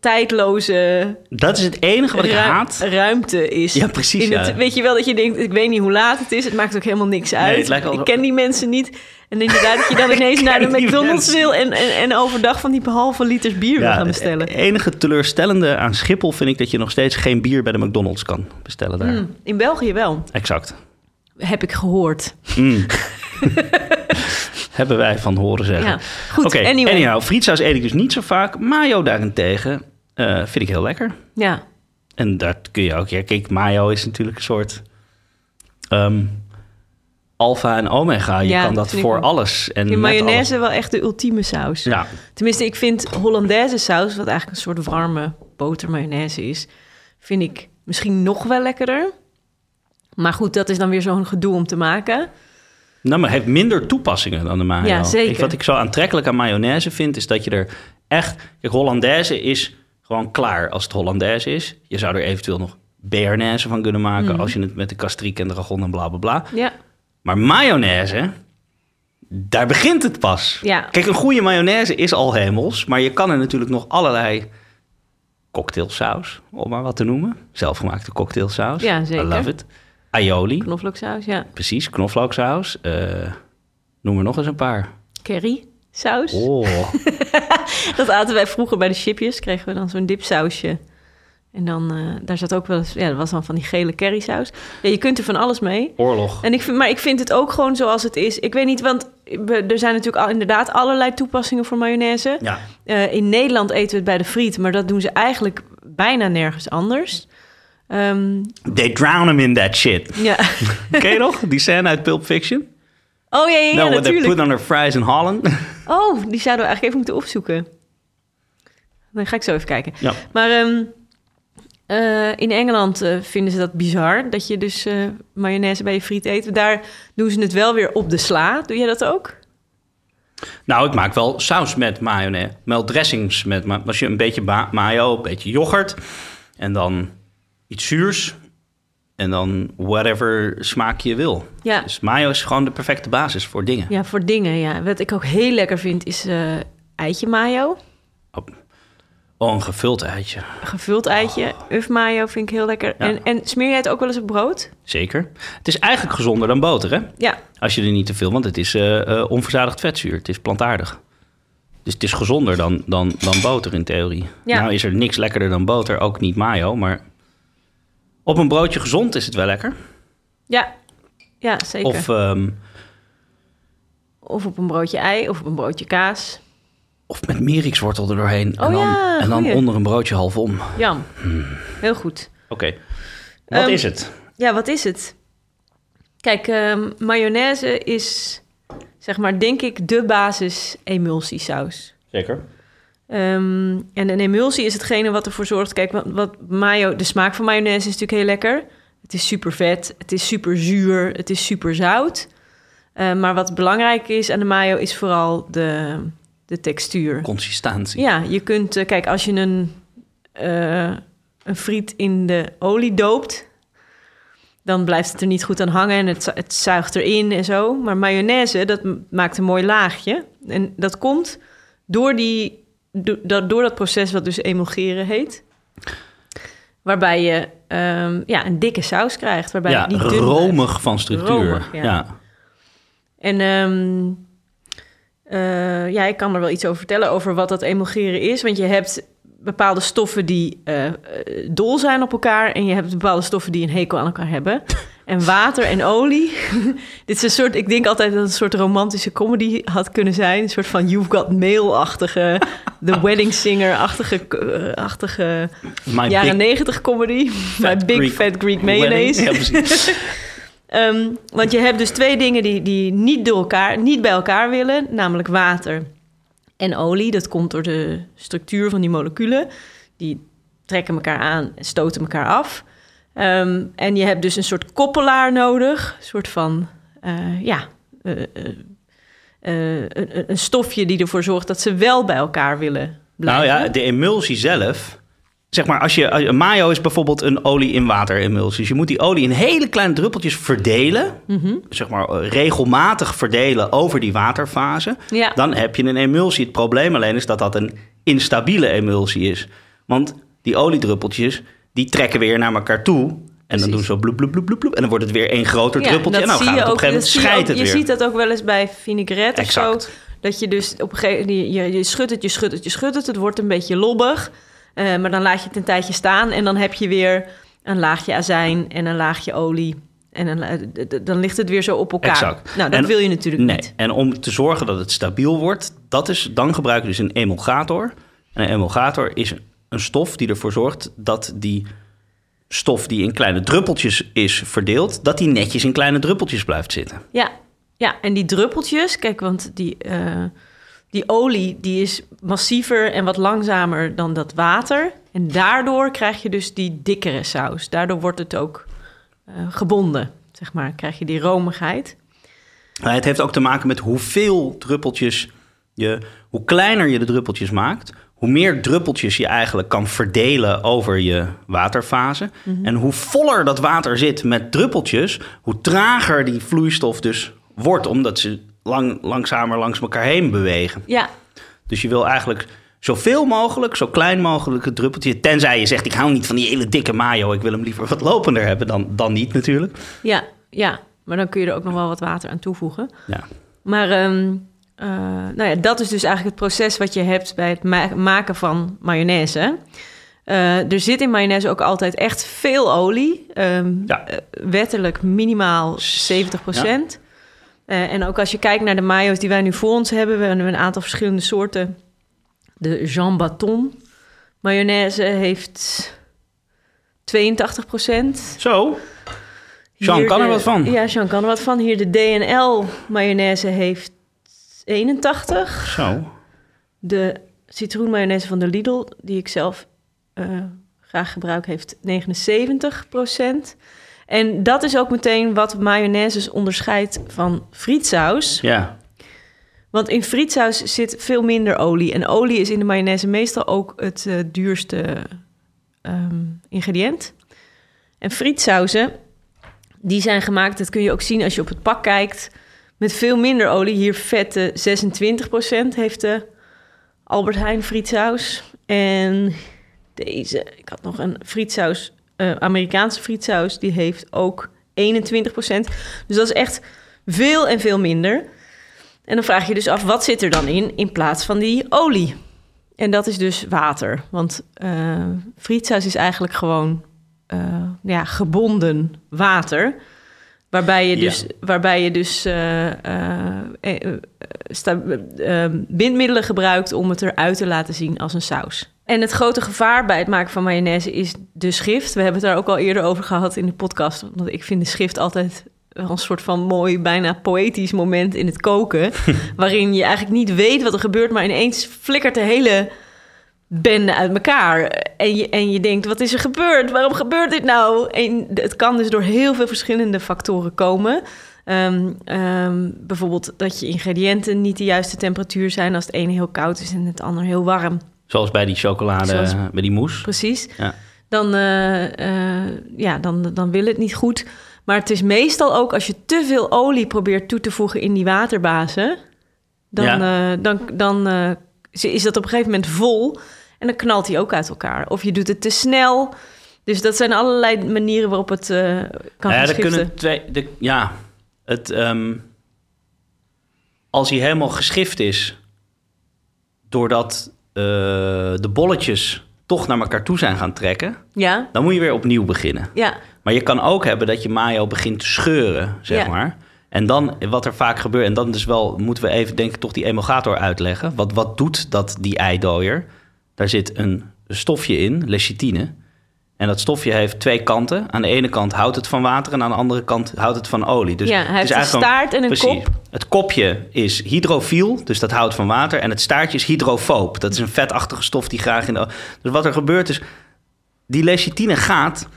tijdloze Dat is het enige wat ik ru- haat. ruimte is. Ja, precies, In ja. het, weet je wel dat je denkt, ik weet niet hoe laat het is. Het maakt ook helemaal niks uit. Ik ken die mensen niet. En inderdaad dat je dan ineens naar de McDonald's wil... En, en, en overdag van die halve liters bier wil gaan bestellen. Het enige teleurstellende aan Schiphol vind ik dat je nog steeds geen bier bij de McDonald's kan bestellen daar. Hmm, in België wel, Exact. heb ik gehoord. Mm. Hebben wij van horen zeggen. Ja. Goed, anyway. anyhow, frietsaus eet ik dus niet zo vaak. Mayo daarentegen eh, vind ik heel lekker. Ja, En daar kun je ook... Ja, kijk, mayo is natuurlijk een soort... ehm alfa en omega. Je Ja, kan dat ik voor alles. En mayonaise wel echt de ultieme saus. Ja, Tenminste, ik vind Hollandaise saus, wat eigenlijk een soort warme botermayonaise is, vind ik misschien nog wel lekkerder. Maar goed, dat is dan weer zo'n gedoe om te maken. Nou, maar het heeft minder toepassingen dan de mayo. Ja, zeker. Ik, wat ik zo aantrekkelijk aan mayonaise vind, is dat je er echt... Kijk, Hollandaise is gewoon klaar als het Hollandaise is. Je zou er eventueel nog bearnaise van kunnen maken... Mhm. als je het met de kastriek en de ragon en bla, bla, bla. Ja, Maar mayonaise, daar begint het pas. Ja. Kijk, een goede mayonaise is al hemels... maar je kan er natuurlijk nog allerlei cocktailsaus, om maar wat te noemen. Zelfgemaakte cocktailsaus. Ja, zeker. I love it. Aioli. knoflooksaus, ja. Precies, knoflooksaus. Eh, noem er nog eens een paar. Curry saus. Oh, Dat aten wij vroeger bij de chipjes. Kregen we dan zo'n dipsausje. En dan, eh, daar zat ook wel eens... Ja, dat was dan van die gele currysaus. Ja, je kunt er van alles mee. oorlog. En ik vind, maar ik vind het ook gewoon zoals het is. Ik weet niet, want we- er zijn natuurlijk al, inderdaad allerlei toepassingen voor mayonaise. Ja, Eh, in Nederland eten we het bij de friet, maar dat doen ze eigenlijk bijna nergens anders. Ehm, they drown him in that shit. ja. Ken je nog? Die scène uit Pulp Fiction? Oh ja, ja, ja no, what they put on their fries in Holland. Oh, die zouden we eigenlijk even moeten opzoeken. Dan ga ik zo even kijken. ja. Maar ehm, eh, in Engeland eh, vinden ze dat bizar, dat je dus eh, mayonaise bij je friet eet. Daar doen ze het wel weer op de sla. Doe jij dat ook? Nou, ik maak wel saus met mayonaise. Wel dressings met ma- Als je een beetje mayo, een beetje yoghurt... en dan iets zuurs... en dan whatever smaak je wil. Ja, Dus mayo is gewoon de perfecte basis voor dingen. ja voor dingen. Ja. Wat ik ook heel lekker vind is eh, eitje mayo. Oh, een gevuld eitje. Gevuld eitje. Uf mayo vind ik heel lekker. Ja. En, en smeer jij het ook wel eens op brood? Zeker. Het is eigenlijk gezonder dan boter, hè? Ja, Als je er niet te veel... want het is eh, eh, onverzadigd vetzuur. Het is plantaardig. Dus het is gezonder dan, dan, dan boter in theorie. Ja. Nou is er niks lekkerder dan boter, ook niet mayo, maar... Op een broodje gezond is het wel lekker. ja. Ja, zeker. Of, ehm, Of op een broodje ei of op een broodje kaas. of met merikswortel er doorheen. Oh en dan, ja, en dan onder een broodje half om. Jam. Heel goed. Oké. Wat Ehm, is het? Ja, wat is het? Kijk, ehm, mayonaise is, zeg maar, denk ik, de basis emulsiesaus. Zeker. Ehm, en een emulsie is hetgene wat ervoor zorgt... Kijk, wat, wat mayo, de smaak van mayonaise is natuurlijk heel lekker. Het is super vet, het is super zuur, het is super zout. Eh, maar wat belangrijk is aan de mayo is vooral de, de textuur. Consistentie. Ja, je kunt... eh, kijk, als je een, eh, een friet in de olie doopt... dan blijft het er niet goed aan hangen en het, het zuigt erin en zo. Maar mayonaise, dat maakt een mooi laagje. En dat komt door, die, do- dat, door dat proces wat dus emulgeren heet. Waarbij je ehm, ja, een dikke saus krijgt. Waarbij Ja, niet romig van structuur. Romig, ja. ja. En eh, ja, ik kan er wel iets over vertellen over wat dat emulgeren is. Want je hebt bepaalde stoffen die eh, eh, dol zijn op elkaar... en je hebt bepaalde stoffen die een hekel aan elkaar hebben. En water en olie. Dit is een soort, ik denk altijd dat het een soort romantische comedy had kunnen zijn. Een soort van You've Got Mail-achtige, The Wedding Singer-achtige eh, achtige My jaren negentig comedy. My Big Greek Fat Greek. Mayonnaise. Ja. Ehm, want je hebt dus twee dingen die, die niet, door elkaar, niet bij elkaar willen, namelijk water en olie. Dat komt door de structuur van die moleculen. Die trekken elkaar aan en stoten elkaar af. Ehm, en je hebt dus een soort koppelaar nodig, een soort van, eh, ja, eh, eh, een, een stofje die ervoor zorgt dat ze wel bij elkaar willen blijven. Nou ja, de emulsie zelf. Zeg maar, als je, als je- mayo is bijvoorbeeld een olie in water emulsie. Dus je moet die olie in hele kleine druppeltjes verdelen. Mhm. Zeg maar regelmatig verdelen over die waterfase. Ja. Dan heb je een emulsie. Het probleem alleen is dat dat een instabiele emulsie is. Want die oliedruppeltjes, die trekken weer naar elkaar toe. En dan doen ze zo bloep, bloep, bloep, bloep, bloep. En dan wordt het weer één groter Ja, druppeltje. En dan gaat het je op een gegeven moment je scheidt het Je weer. ziet dat ook wel eens bij vinaigrette of Exact. zo. Dat je dus op een gegeven moment, je, je schudt het, je schudt het, je schudt het. Het wordt een beetje lobbig. Eh, maar dan laat je het een tijdje staan. En dan heb je weer een laagje azijn en een laagje olie. En een, dan ligt het weer zo op elkaar. Exact. Nou, dat En- wil je natuurlijk Nee, niet. en om te zorgen dat het stabiel wordt, dat is, dan gebruik je dus een emulgator. En een emulgator is een stof die ervoor zorgt dat die stof die in kleine druppeltjes is verdeeld, dat die netjes in kleine druppeltjes blijft zitten. Ja, ja, en die druppeltjes, kijk, want die, eh, die olie die is massiever en wat langzamer dan dat water. En daardoor krijg je dus die dikkere saus. Daardoor wordt het ook eh, gebonden, zeg maar. Krijg je die romigheid. Het heeft ook te maken met hoeveel druppeltjes je, hoe kleiner je de druppeltjes maakt, hoe meer druppeltjes je eigenlijk kan verdelen over je waterfase. En hoe voller dat water zit met druppeltjes, hoe trager die vloeistof dus wordt, omdat ze lang, langzamer langs elkaar heen bewegen. Ja, Dus je wil eigenlijk zoveel mogelijk, zo klein mogelijk het druppeltje. Tenzij je zegt, ik hou niet van die hele dikke mayo, ik wil hem liever wat lopender hebben, dan, dan niet natuurlijk. ja, ja. Maar dan kun je er ook nog wel wat water aan toevoegen. Ja. Maar ehm, eh, nou ja, dat is dus eigenlijk het proces wat je hebt bij het ma- maken van mayonaise. Eh, er zit in mayonaise ook altijd echt veel olie. Ehm, Ja. eh, wettelijk minimaal 70% en ook als je kijkt naar de mayo's die wij nu voor ons hebben... we hebben een aantal verschillende soorten. De Jean Baton mayonaise heeft 82% Zo, Jean hier kan er wat van. Ja, Jean kan er wat van. Hier de DNL mayonaise heeft 81. zo. De citroenmayonaise van de Lidl, die ik zelf eh, graag gebruik, heeft 79% En dat is ook meteen wat mayonaises onderscheidt van frietsaus. Ja, Want in frietsaus zit veel minder olie. En olie is in de mayonaise meestal ook het eh, duurste ehm, ingrediënt. En frietsauzen, die zijn gemaakt, dat kun je ook zien als je op het pak kijkt, met veel minder olie. Hier vette 26% heeft de Albert Heijn frietsaus. En deze, ik had nog een frietsaus, eh, Amerikaanse frietsaus, die heeft ook 21%. Dus dat is echt veel en veel minder. En dan vraag je dus af, wat zit er dan in in plaats van die olie? En dat is dus water. Want eh frietsaus is eigenlijk gewoon eh, ja, gebonden water. Waarbij je Ja. dus, waarbij je dus sta- eh, bindmiddelen gebruikt om het eruit te laten zien als een saus. En het grote gevaar bij het maken van mayonaise is de schrift. We hebben het daar ook al eerder over gehad in de podcast. Want ik vind de schrift altijd een soort van mooi, bijna poëtisch moment in het koken. waarin je eigenlijk niet weet wat er gebeurt, maar ineens flikkert de hele bende uit elkaar. En je, en je denkt, wat is er gebeurd? Waarom gebeurt dit nou? En het kan dus door heel veel verschillende factoren komen. Ehm, ehm, bijvoorbeeld dat je ingrediënten niet de juiste temperatuur zijn... als het ene heel koud is en het ander heel warm. zoals bij die chocolade, Zoals- bij die mousse. Precies. Ja. Dan, eh, eh, ja, dan, dan wil het niet goed. Maar het is meestal ook als je te veel olie probeert toe te voegen in die waterbazen... dan, Ja. eh, dan, dan eh, is dat op een gegeven moment vol en dan knalt hij ook uit elkaar. Of je doet het te snel. Dus dat zijn allerlei manieren waarop het eh, kan Nou ja, er kunnen twee. De, ja, het, ehm, als hij helemaal geschift is, doordat eh, de bolletjes toch naar elkaar toe zijn gaan trekken, Ja, dan moet je weer opnieuw beginnen. ja, Maar je kan ook hebben dat je mayo begint te scheuren, zeg Ja. maar. En dan, wat er vaak gebeurt, en dan dus wel, moeten we even denk ik toch die emulgator uitleggen. Wat, wat doet dat, die eidooier? Daar zit een stofje in, lecithine. En dat stofje heeft twee kanten. Aan de ene kant houdt het van water en aan de andere kant houdt het van olie. Dus ja, het hij is heeft een staart en een Precies. kop. Het kopje is hydrofiel, dus dat houdt van water. En het staartje is hydrofoob. Dat is een vetachtige stof die graag in de... Dus wat er gebeurt is, die lecithine gaat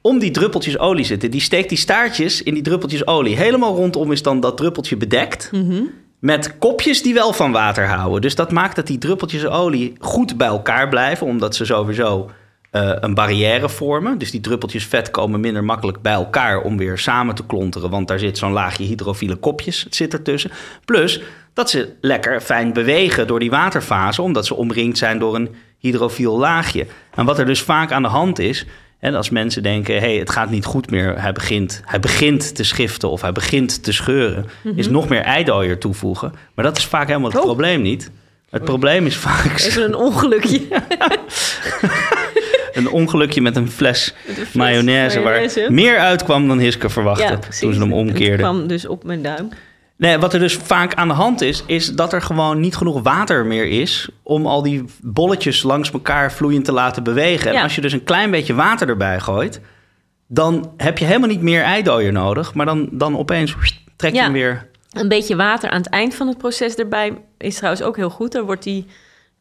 om die druppeltjes olie zitten. Die steekt die staartjes in die druppeltjes olie. Helemaal rondom is dan dat druppeltje bedekt. Mhm. Met kopjes die wel van water houden. Dus dat maakt dat die druppeltjes olie goed bij elkaar blijven. Omdat ze sowieso eh, een barrière vormen. Dus die druppeltjes vet komen minder makkelijk bij elkaar om weer samen te klonteren. Want daar zit zo'n laagje hydrofiele kopjes het zit ertussen. Plus dat ze lekker fijn bewegen door die waterfase, omdat ze omringd zijn door een hydrofiel laagje. En wat er dus vaak aan de hand is. En als mensen denken, hey, het gaat niet goed meer, hij begint, hij begint te schiften of hij begint te scheuren, is nog meer eidooier toevoegen. Maar dat is vaak helemaal het Oh. probleem niet. Het probleem is vaak Even een ongelukje. een ongelukje met een fles, fles mayonaise, mayonaise. waar meer uitkwam dan Hiske verwachtte toen ze hem Het omkeerden. kwam dus op mijn duim. Nee, wat er dus vaak aan de hand is, is dat er gewoon niet genoeg water meer is om al die bolletjes langs elkaar vloeiend te laten bewegen. En als je dus een klein beetje water erbij gooit, dan heb je helemaal niet meer eidooier nodig, maar dan, dan opeens trek je Ja. hem weer. Een beetje water aan het eind van het proces erbij is trouwens ook heel goed. Daar wordt die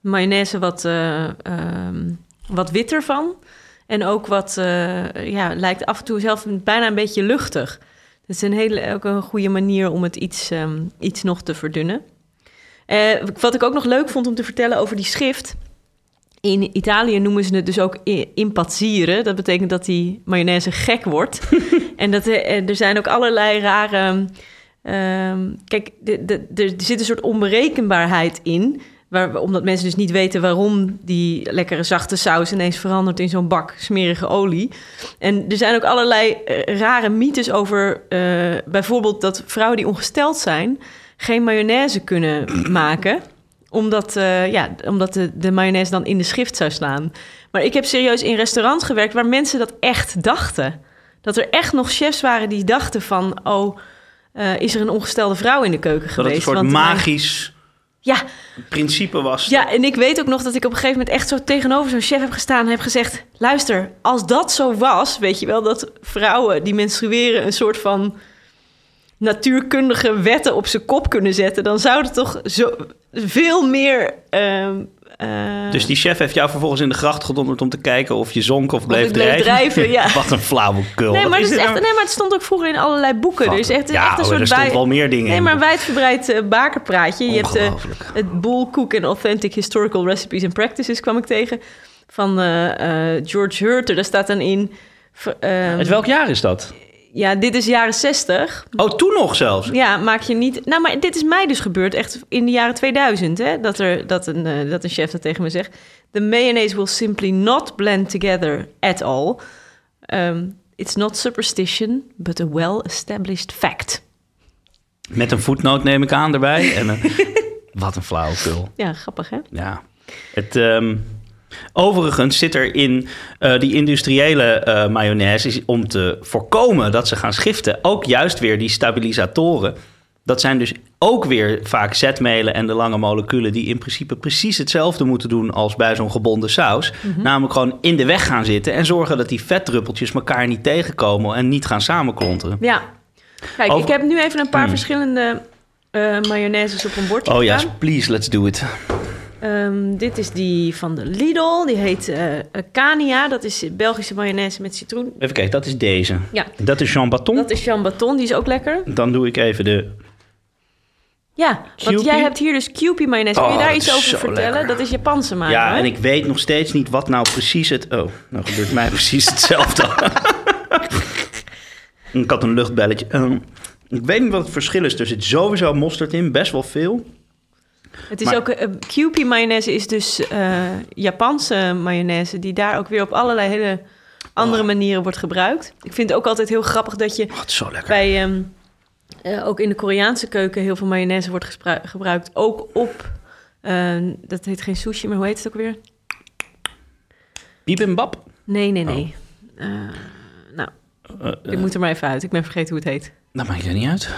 mayonaise wat, eh, ehm, wat witter van. En ook wat, eh, ja, lijkt af en toe zelf bijna een beetje luchtig. Dat is een hele, ook een goede manier om het iets, ehm, iets nog te verdunnen. Eh, wat ik ook nog leuk vond om te vertellen over die schrift. In Italië noemen ze het dus ook i- impazzire. Dat betekent dat die mayonaise gek wordt. en dat, er, er zijn ook allerlei rare... ehm, kijk, de, de- er zit een soort onberekenbaarheid in. Waar, omdat mensen dus niet weten waarom die lekkere zachte saus ineens verandert in zo'n bak smerige olie. En er zijn ook allerlei eh, rare mythes over eh, bijvoorbeeld dat vrouwen die ongesteld zijn geen mayonaise kunnen maken omdat, eh, ja, omdat de, de mayonaise dan in de schrift zou slaan. Maar ik heb serieus in restaurants gewerkt waar mensen dat echt dachten. Dat er echt nog chefs waren die dachten van... oh, is er een ongestelde vrouw in de keuken Dat geweest? een soort Want magisch Ja, principe was. ja, en ik weet ook nog dat ik op een gegeven moment echt zo tegenover zo'n chef heb gestaan en heb gezegd: luister, als dat zo was, weet je wel, dat vrouwen die menstrueren een soort van natuurkundige wetten op zijn kop kunnen zetten, dan zou het toch zo veel meer. ehm, eh, Dus die chef heeft jou vervolgens in de gracht gedonderd om te kijken of je zonk of bleef drijven. ja. Wat een flauwekul. Nee maar, is is echt, nou? nee, maar het stond ook vroeger in allerlei boeken. Er is echt, Ja, echt een hoor, soort er stond bij- wel meer dingen Nee, in. maar wijdverbreid eh, bakerpraatje. Je hebt eh, het Bull Cook and Authentic Historical Recipes and Practices kwam ik tegen. Van George Hurter. Daar staat dan in... ehm, Uit welk jaar is dat? Ja, dit is jaren 60. Oh, toen nog zelfs. Ja, maak je niet... Nou, maar dit is mij dus gebeurd echt in de jaren 2000, hè? Dat, er, dat, een, eh, dat een chef dat tegen me zegt. The mayonnaise will simply not blend together at all. Um, it's not superstition, but a well-established fact. Met een voetnoot neem ik aan erbij. En, een- wat een flauwekul. Ja, grappig, hè? Ja. Het, ehm, overigens zit er in eh, die industriële eh mayonaise... is om te voorkomen dat ze gaan schiften... ook juist weer die stabilisatoren. Dat zijn dus ook weer vaak zetmelen en de lange moleculen... die in principe precies hetzelfde moeten doen als bij zo'n gebonden saus. Namelijk gewoon in de weg gaan zitten... en zorgen dat die vetdruppeltjes elkaar niet tegenkomen... en niet gaan samenklonteren. Ja. Kijk, Over- ik heb nu even een paar Hmm. verschillende eh mayonnaises op een bordje Oh yes, please, let's do it. Ehm, dit is die van de Lidl. Die heet eh Cania. Dat is Belgische mayonaise met citroen. Even kijken, dat is deze. Ja, Dat is Jean Baton. dat is Jean Baton. Die is ook lekker. Dan doe ik even de... Ja, want jij hebt hier dus Kewpie mayonaise. Kun je Oh, daar iets over vertellen? lekker. Dat is Japanse mayo, Ja, hè? en ik weet nog steeds niet wat nou precies het... Oh, nou gebeurt mij precies hetzelfde. ik had een luchtbelletje. Ehm, ik weet niet wat het verschil is. Er zit sowieso mosterd in, best wel veel. Het is maar- ook... eh Kewpie mayonaise is dus eh, Japanse mayonaise... die daar ook weer op allerlei hele andere Oh. manieren wordt gebruikt. Ik vind het ook altijd heel grappig dat je... Oh, bij eh, ook in de Koreaanse keuken heel veel mayonaise wordt gebruikt. Ook op, dat heet geen sushi, maar hoe heet het ook weer? Bibimbap? Nee, nee, nee. Eh, nou, ik moet er maar even uit. Ik ben vergeten hoe het heet. dat maakt er niet uit.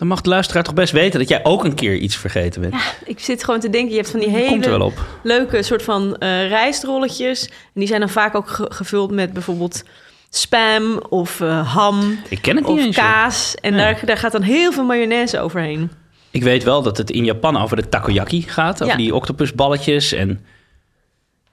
Dan mag de luisteraar toch best weten dat jij ook een keer iets vergeten bent. Ja, ik zit gewoon te denken, je hebt van die hele leuke soort van eh rijstrolletjes. En die zijn dan vaak ook ge- gevuld met bijvoorbeeld spam of eh, ham Ik ken het niet of eens. kaas. En Nee. daar, daar gaat dan heel veel mayonaise overheen. Ik weet wel dat het in Japan over de takoyaki gaat. Over Ja. die octopusballetjes. En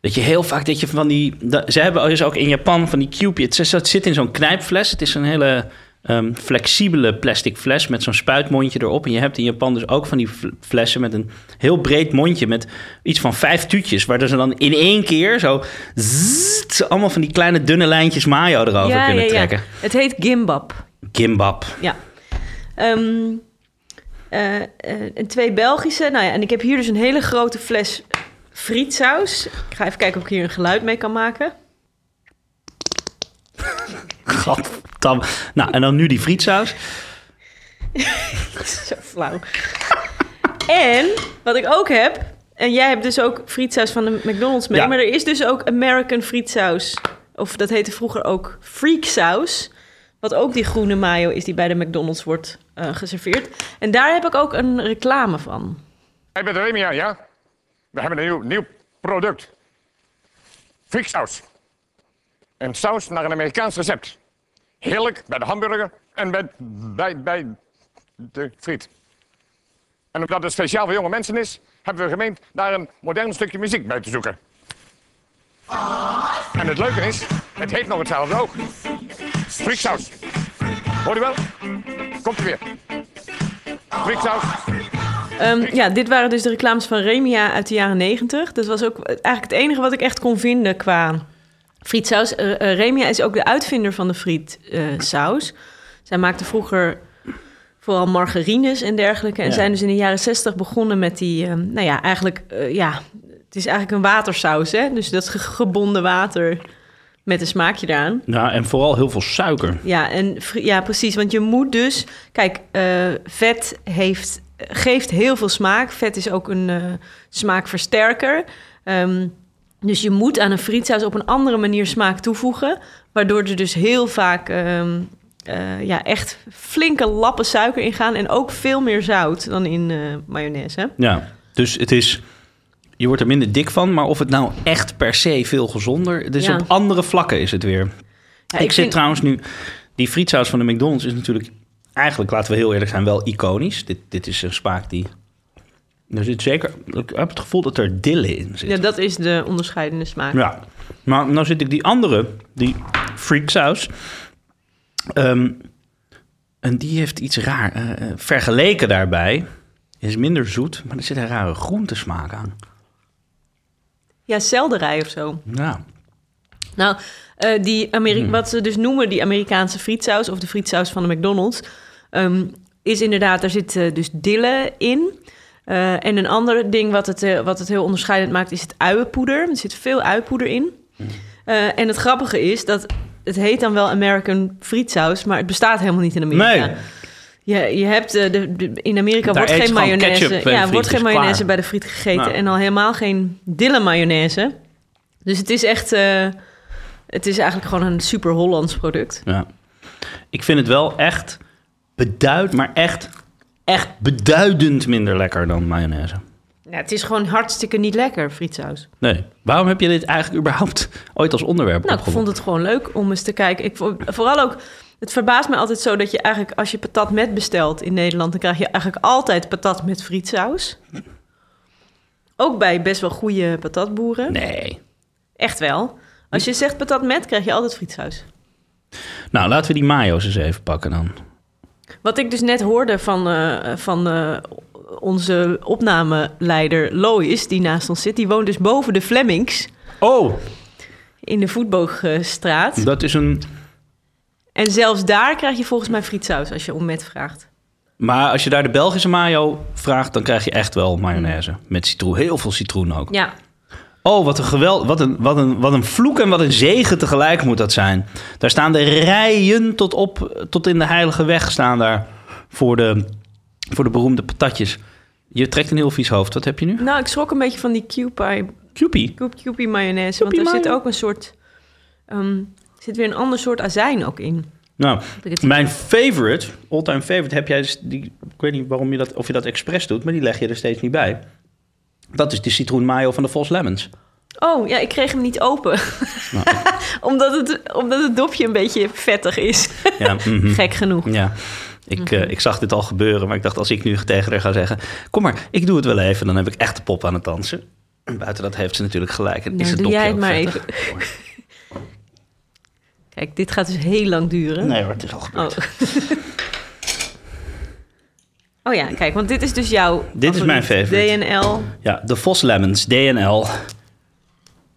dat je heel vaak dat je van die... dat- ze hebben dus ook in Japan van die zit- het zit in zo'n knijpfles. Het is een hele ehm, flexibele plastic fles met zo'n spuitmondje erop. En je hebt in Japan dus ook van die fl- flessen met een heel breed mondje met iets van vijf tuutjes. Waar ze dan in één keer zo, allemaal van die kleine dunne lijntjes mayo erover kunnen trekken. Het heet gimbap. Gimbap. Ja. Eh, en twee Belgische. Nou ja, en ik heb hier dus een hele grote fles frietsaus. Ik ga even kijken of ik hier een geluid mee kan maken. Nou, en dan nu die frietsaus. Zo flauw. en wat ik ook heb, en jij hebt dus ook frietsaus van de McDonald's mee, Ja. maar er is dus ook American frietsaus. Of dat heette vroeger ook freaksaus. Wat ook die groene mayo is die bij de McDonald's wordt eh, geserveerd. En daar heb ik ook een reclame van. Hey, met Remia, ja? We hebben een nieuw, nieuw product. Frieksaus. Een saus naar een Amerikaans recept. Heerlijk bij de hamburger en bij, bij, de friet. En omdat het speciaal voor jonge mensen is, hebben we gemeend daar een modern stukje muziek bij te zoeken. En het leuke is, het heet nog hetzelfde ook. Frieksaus. Hoor je wel? Komt er weer. Frieksaus. Ehm, ja, dit waren dus de reclames van Remia uit de jaren 90. Dat was ook eigenlijk het enige wat ik echt kon vinden qua frietsaus. Eh, eh, Remia is ook de uitvinder van de frietsaus. Zij maakte vroeger vooral margarines en dergelijke. En Ja. zijn dus in de jaren 60 begonnen met die, ehm, nou ja, eigenlijk, eh, ja, het is eigenlijk een watersaus, hè? Dus dat ge- gebonden water met een smaakje eraan. Ja, en vooral heel veel suiker. Ja, en, ja, precies. Want je moet dus... Kijk, eh, vet heeft, geeft heel veel smaak. Vet is ook een eh, smaakversterker. Ehm, dus je moet aan een frietsaus op een andere manier smaak toevoegen. Waardoor er dus heel vaak ehm, eh, ja, echt flinke lappen suiker in gaan. En ook veel meer zout dan in eh mayonaise. hè? Ja, dus het is... Je wordt er minder dik van, maar of het nou echt per se veel gezonder... Dus Ja. op andere vlakken is het weer. Ja, ik zit vind- trouwens nu... Die frietsaus van de McDonald's is natuurlijk... Eigenlijk, laten we heel eerlijk zijn, wel iconisch. Dit, dit is een smaak die... Er zit zeker... Ik heb het gevoel dat er dille in zit. Ja, dat is de onderscheidende smaak. Ja, maar nou zit ik die andere, die freaksaus. ehm, en die heeft iets raar. eh, vergeleken daarbij is minder zoet, maar er zit een rare groentesmaak aan. Ja, selderij of zo. Ja, Nou, eh, die Ameri- Hmm. wat ze dus noemen die Amerikaanse frietsaus... of de frietsaus van de McDonald's... ehm, is inderdaad, daar zit dus dille in. Eh, en een ander ding wat het, eh, wat het heel onderscheidend maakt... is het uienpoeder. Er zit veel uienpoeder in. Hmm. Eh, en het grappige is dat... het heet dan wel American frietsaus... maar het bestaat helemaal niet in Amerika. Nee. Je, je hebt, de, de- in Amerika Daar wordt geen mayonaise... Ja, friet, wordt geen is mayonaise klaar. bij de friet gegeten... Nou. en al helemaal geen dille mayonaise... Dus het is echt... het is eigenlijk gewoon een super Hollands product. ja. Ik vind het wel echt beduid, maar echt, echt beduidend minder lekker dan mayonaise. Ja, het is gewoon hartstikke niet lekker, frietsaus. Nee. Waarom heb je dit eigenlijk überhaupt ooit als onderwerp Nou, ik vond het gewoon leuk om eens te kijken. Ik vond, vooral ook... Het verbaast me altijd zo dat je eigenlijk... Als je patat met bestelt in Nederland... dan krijg je eigenlijk altijd patat met frietsaus. Ook bij best wel goede patatboeren. Nee. Echt wel. Als je zegt patat met, krijg je altijd frietsaus. Nou, laten we die mayo's eens even pakken dan. Wat ik dus net hoorde van, eh, van eh, onze opnameleider Lois, die naast ons zit, die woont dus boven de Flemings Oh, in de Voetboogstraat. dat is een... En zelfs daar krijg je volgens mij frietsaus als je om met vraagt. Maar als je daar de Belgische mayo vraagt, dan krijg je echt wel mayonaise. Met citroen, heel veel citroen ook. Ja, Oh, wat een geweld, wat een, wat, een, wat een vloek en wat een zegen tegelijk moet dat zijn. Daar staan de rijen tot, op, tot in de heilige weg staan daar voor de, voor de beroemde patatjes. Je trekt een heel vies hoofd. Wat heb je nu? nou ik schrok een beetje van die Kewpie, Cupie. Kewpie mayonaise, want er zit ook een soort... er zit weer een ander soort azijn ook in. Nou, mijn favorite, all-time favorite, heb jij dus die, ik weet niet waarom je dat, of je dat expres doet, maar die leg je er steeds niet bij. Dat is de citroen mayo van de Vos Lemons. Oh, ja, ik kreeg hem niet open. Nou. omdat, het, omdat het dopje een beetje vettig is. Ja, mhm. Gek genoeg. Ja, ik, eh, ik zag dit al gebeuren, maar ik dacht als ik nu tegen haar ga zeggen... kom maar, ik doe het wel even, dan heb ik echt de pop aan het dansen. En buiten dat heeft ze natuurlijk gelijk. En Nou, is het doe dopje jij het maar vettig. Kijk, dit gaat dus heel lang duren. Nee hoor, het is al gebeurd. Oh. Oh ja, kijk, want dit is dus jouw Dit is mijn favoriet. favorite. DNL. Ja, de Vos Lemons, DNL.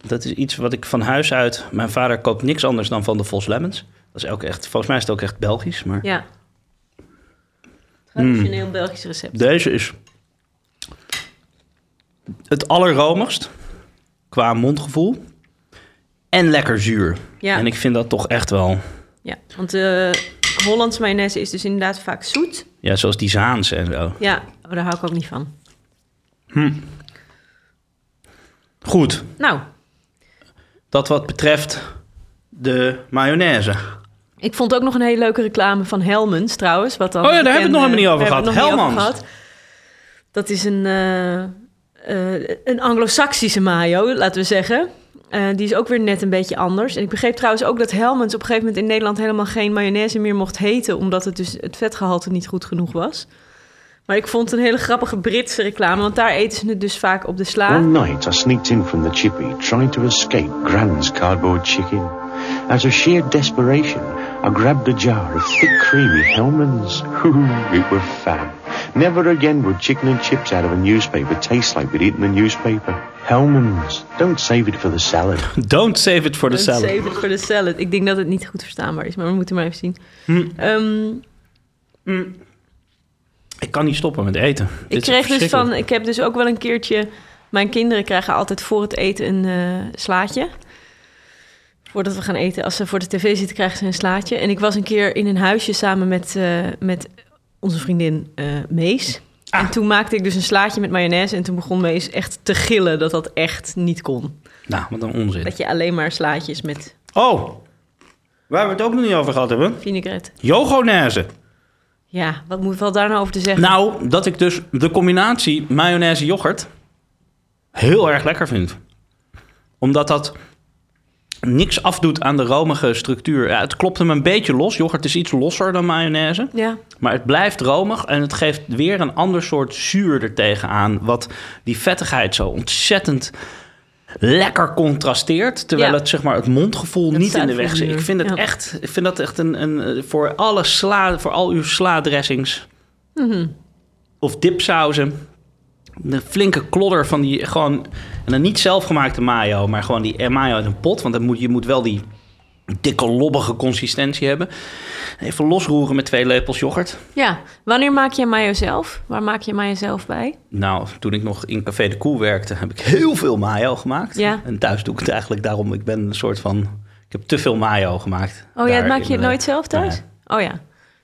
Dat is iets wat ik van huis uit... Mijn vader koopt niks anders dan van de Vos Lemons. Dat is ook echt... Volgens mij is het ook echt Belgisch, maar... Ja. Traditioneel Belgisch recept. Deze is het allerromigst qua mondgevoel. En lekker zuur. Ja. En ik vind dat toch echt wel... Ja, want de Hollandse mayonaise is dus inderdaad vaak zoet. Ja, zoals die Zaanse en zo. Ja, oh, daar hou ik ook niet van. Goed, Nou, dat wat betreft de mayonaise. ik vond ook nog een hele leuke reclame van Helmens trouwens. Wat dan Oh ja, daar hebben we het nog helemaal niet over gehad. over gehad. Dat is een, eh, eh, een anglo-saxische mayo, laten we zeggen. Eh, die is ook weer net een beetje anders. En ik begreep trouwens ook dat Helmens op een gegeven moment in Nederland helemaal geen mayonaise meer mocht heten, omdat het dus het vetgehalte niet goed genoeg was. Maar ik vond een hele grappige Britse reclame, want daar eten ze het dus vaak op de sla. One night I sneaked in from the chippy, trying to escape Gran's cardboard chicken. Out of sheer desperation, I grabbed a jar of thick, creamy Hellman's. Ooh, it was fab. Never again would chicken and chips out of a newspaper taste like we'd eaten the newspaper. Hellman's, don't save it for the salad. Don't save it for the Don't salad. Save it for the salad. Ik denk dat het niet goed verstaanbaar is, maar we moeten maar even zien. Hm. Ehm, Ik kan niet stoppen met eten. Ik kreeg dus van, ik heb dus ook wel een keertje. Mijn kinderen krijgen altijd voor het eten een eh, slaatje. Voordat we gaan eten, als ze voor de tv zitten, krijgen ze een slaatje. En ik was een keer in een huisje samen met, eh, met onze vriendin eh, Mees. Ah. En toen maakte ik dus een slaatje met mayonaise. En toen begon Mees echt te gillen dat dat echt niet kon. Nou, wat een onzin. Dat je alleen maar slaatjes met Oh, waar we het ook nog niet over gehad hebben. vinaigrette. Yogonaise. Ja, wat moet wel daar nou over te zeggen? Nou, dat ik dus de combinatie mayonaise yoghurt heel erg lekker vind. Omdat dat niks afdoet aan de romige structuur. Ja, het klopt hem een beetje los. Yoghurt is iets losser dan mayonaise. Ja, Maar het blijft romig en het geeft weer een ander soort zuur er tegenaan. Wat die vettigheid zo ontzettend lekker contrasteert. Terwijl Ja. het, zeg maar, het mondgevoel niet in de weg zit. Ik vind het ja. echt, ik vind dat echt een, een voor alle sla, voor al uw sla-dressings Mhm. of dipsauzen. Een flinke klodder van die gewoon... En dan niet zelfgemaakte mayo, maar gewoon die mayo uit een pot. Want dan moet, je moet wel die dikke, lobbige consistentie hebben. Even losroeren met twee lepels yoghurt. ja. Wanneer maak je mayo zelf? Waar maak je mayo zelf bij? Nou, toen ik nog in Café de Koe werkte, heb ik heel veel mayo gemaakt. Ja. En thuis doe ik het eigenlijk daarom. Ik ben een soort van... Ik heb te veel mayo gemaakt. Oh ja, maak je het nooit zelf thuis? Oh ja.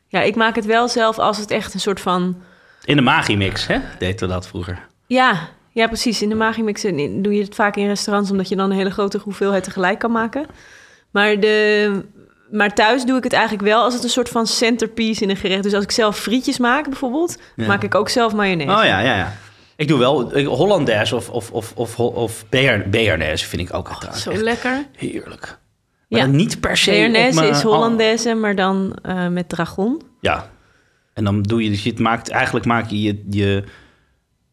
Ja, ik maak het wel zelf als het echt een soort van... In de Magimix, hè? Deden we dat vroeger. Ja, ja precies. In de Magimix in- doe je het vaak in restaurants... omdat je dan een hele grote hoeveelheid tegelijk kan maken. Maar, de, maar thuis doe ik het eigenlijk wel als het een soort van centerpiece in een gerecht. Dus als ik zelf frietjes maak bijvoorbeeld... Ja. maak ik ook zelf mayonaise. Oh ja, ja, ja. Ik doe wel ik- Hollandaise of, of, of, of, of Bearnaise vind ik ook echt, Zo echt lekker. heerlijk. Maar Ja. niet per se Bearnaise mijn- is Hollandaise, maar dan eh, met dragon. Ja. En dan doe je, dus je het maakt, eigenlijk maak je, je, je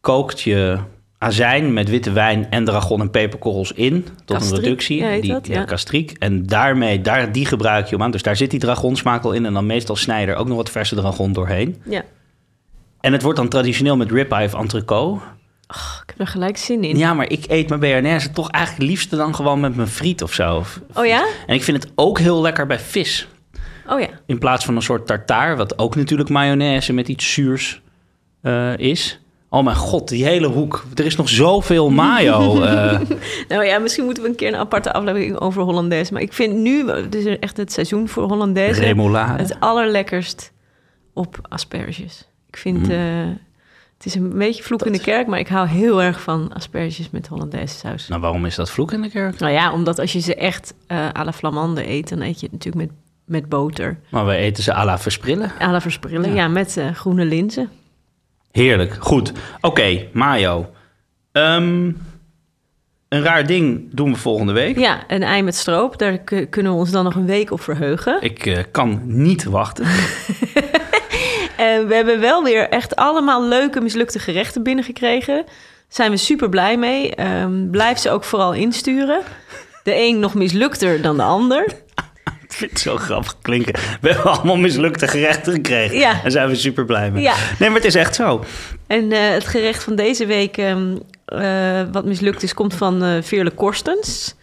kookt je azijn met witte wijn en dragon en peperkorrels in tot Kastriek, een reductie. ja, die, dat, ja. kastriek. En daarmee, daar, die gebruik je om aan. Dus daar zit die dragonsmaak al in en dan meestal snij je er ook nog wat verse dragon doorheen. Ja, En het wordt dan traditioneel met ribeye of entrecote. ik heb er gelijk zin in. Ja, maar ik eet mijn BRNS toch eigenlijk liefste dan gewoon met mijn friet of zo. Of- Oh ja? En ik vind het ook heel lekker bij vis. Oh ja. In plaats van een soort tartaar, wat ook natuurlijk mayonaise met iets zuurs eh, is. Oh mijn god, die hele hoek. Er is nog zoveel mayo. eh. Nou ja, misschien moeten we een keer een aparte aflevering over Hollandaise. Maar ik vind nu, het is echt het seizoen voor Hollandaise, remoulade. het allerlekkerst op asperges. Ik vind, eh, het is een beetje vloek in de kerk, maar ik hou heel erg van asperges met Hollandaise saus. Nou, waarom is dat vloek in de kerk? Nou ja, omdat als je ze echt eh à la flamande eet, dan eet je het natuurlijk met, met boter. Maar we eten ze à la versprillen. À la versprillen, ja, met groene linzen. Heerlijk, goed. Oké, mayo. Ehm, een raar ding doen we volgende week. Ja, een ei met stroop, daar kunnen we ons dan nog een week op verheugen. Ik eh, kan niet wachten. En we hebben wel weer echt allemaal leuke mislukte gerechten binnengekregen. Daar zijn we super blij mee. Ehm, blijf ze ook vooral insturen. De een nog mislukter dan de ander. Ik vind het zo grappig klinken. We hebben allemaal mislukte gerechten gekregen. Ja. En zijn we super blij mee. Ja. Nee, maar het is echt zo. En eh, het gerecht van deze week, ehm, eh, wat mislukt is, komt van eh Veerle Korstens.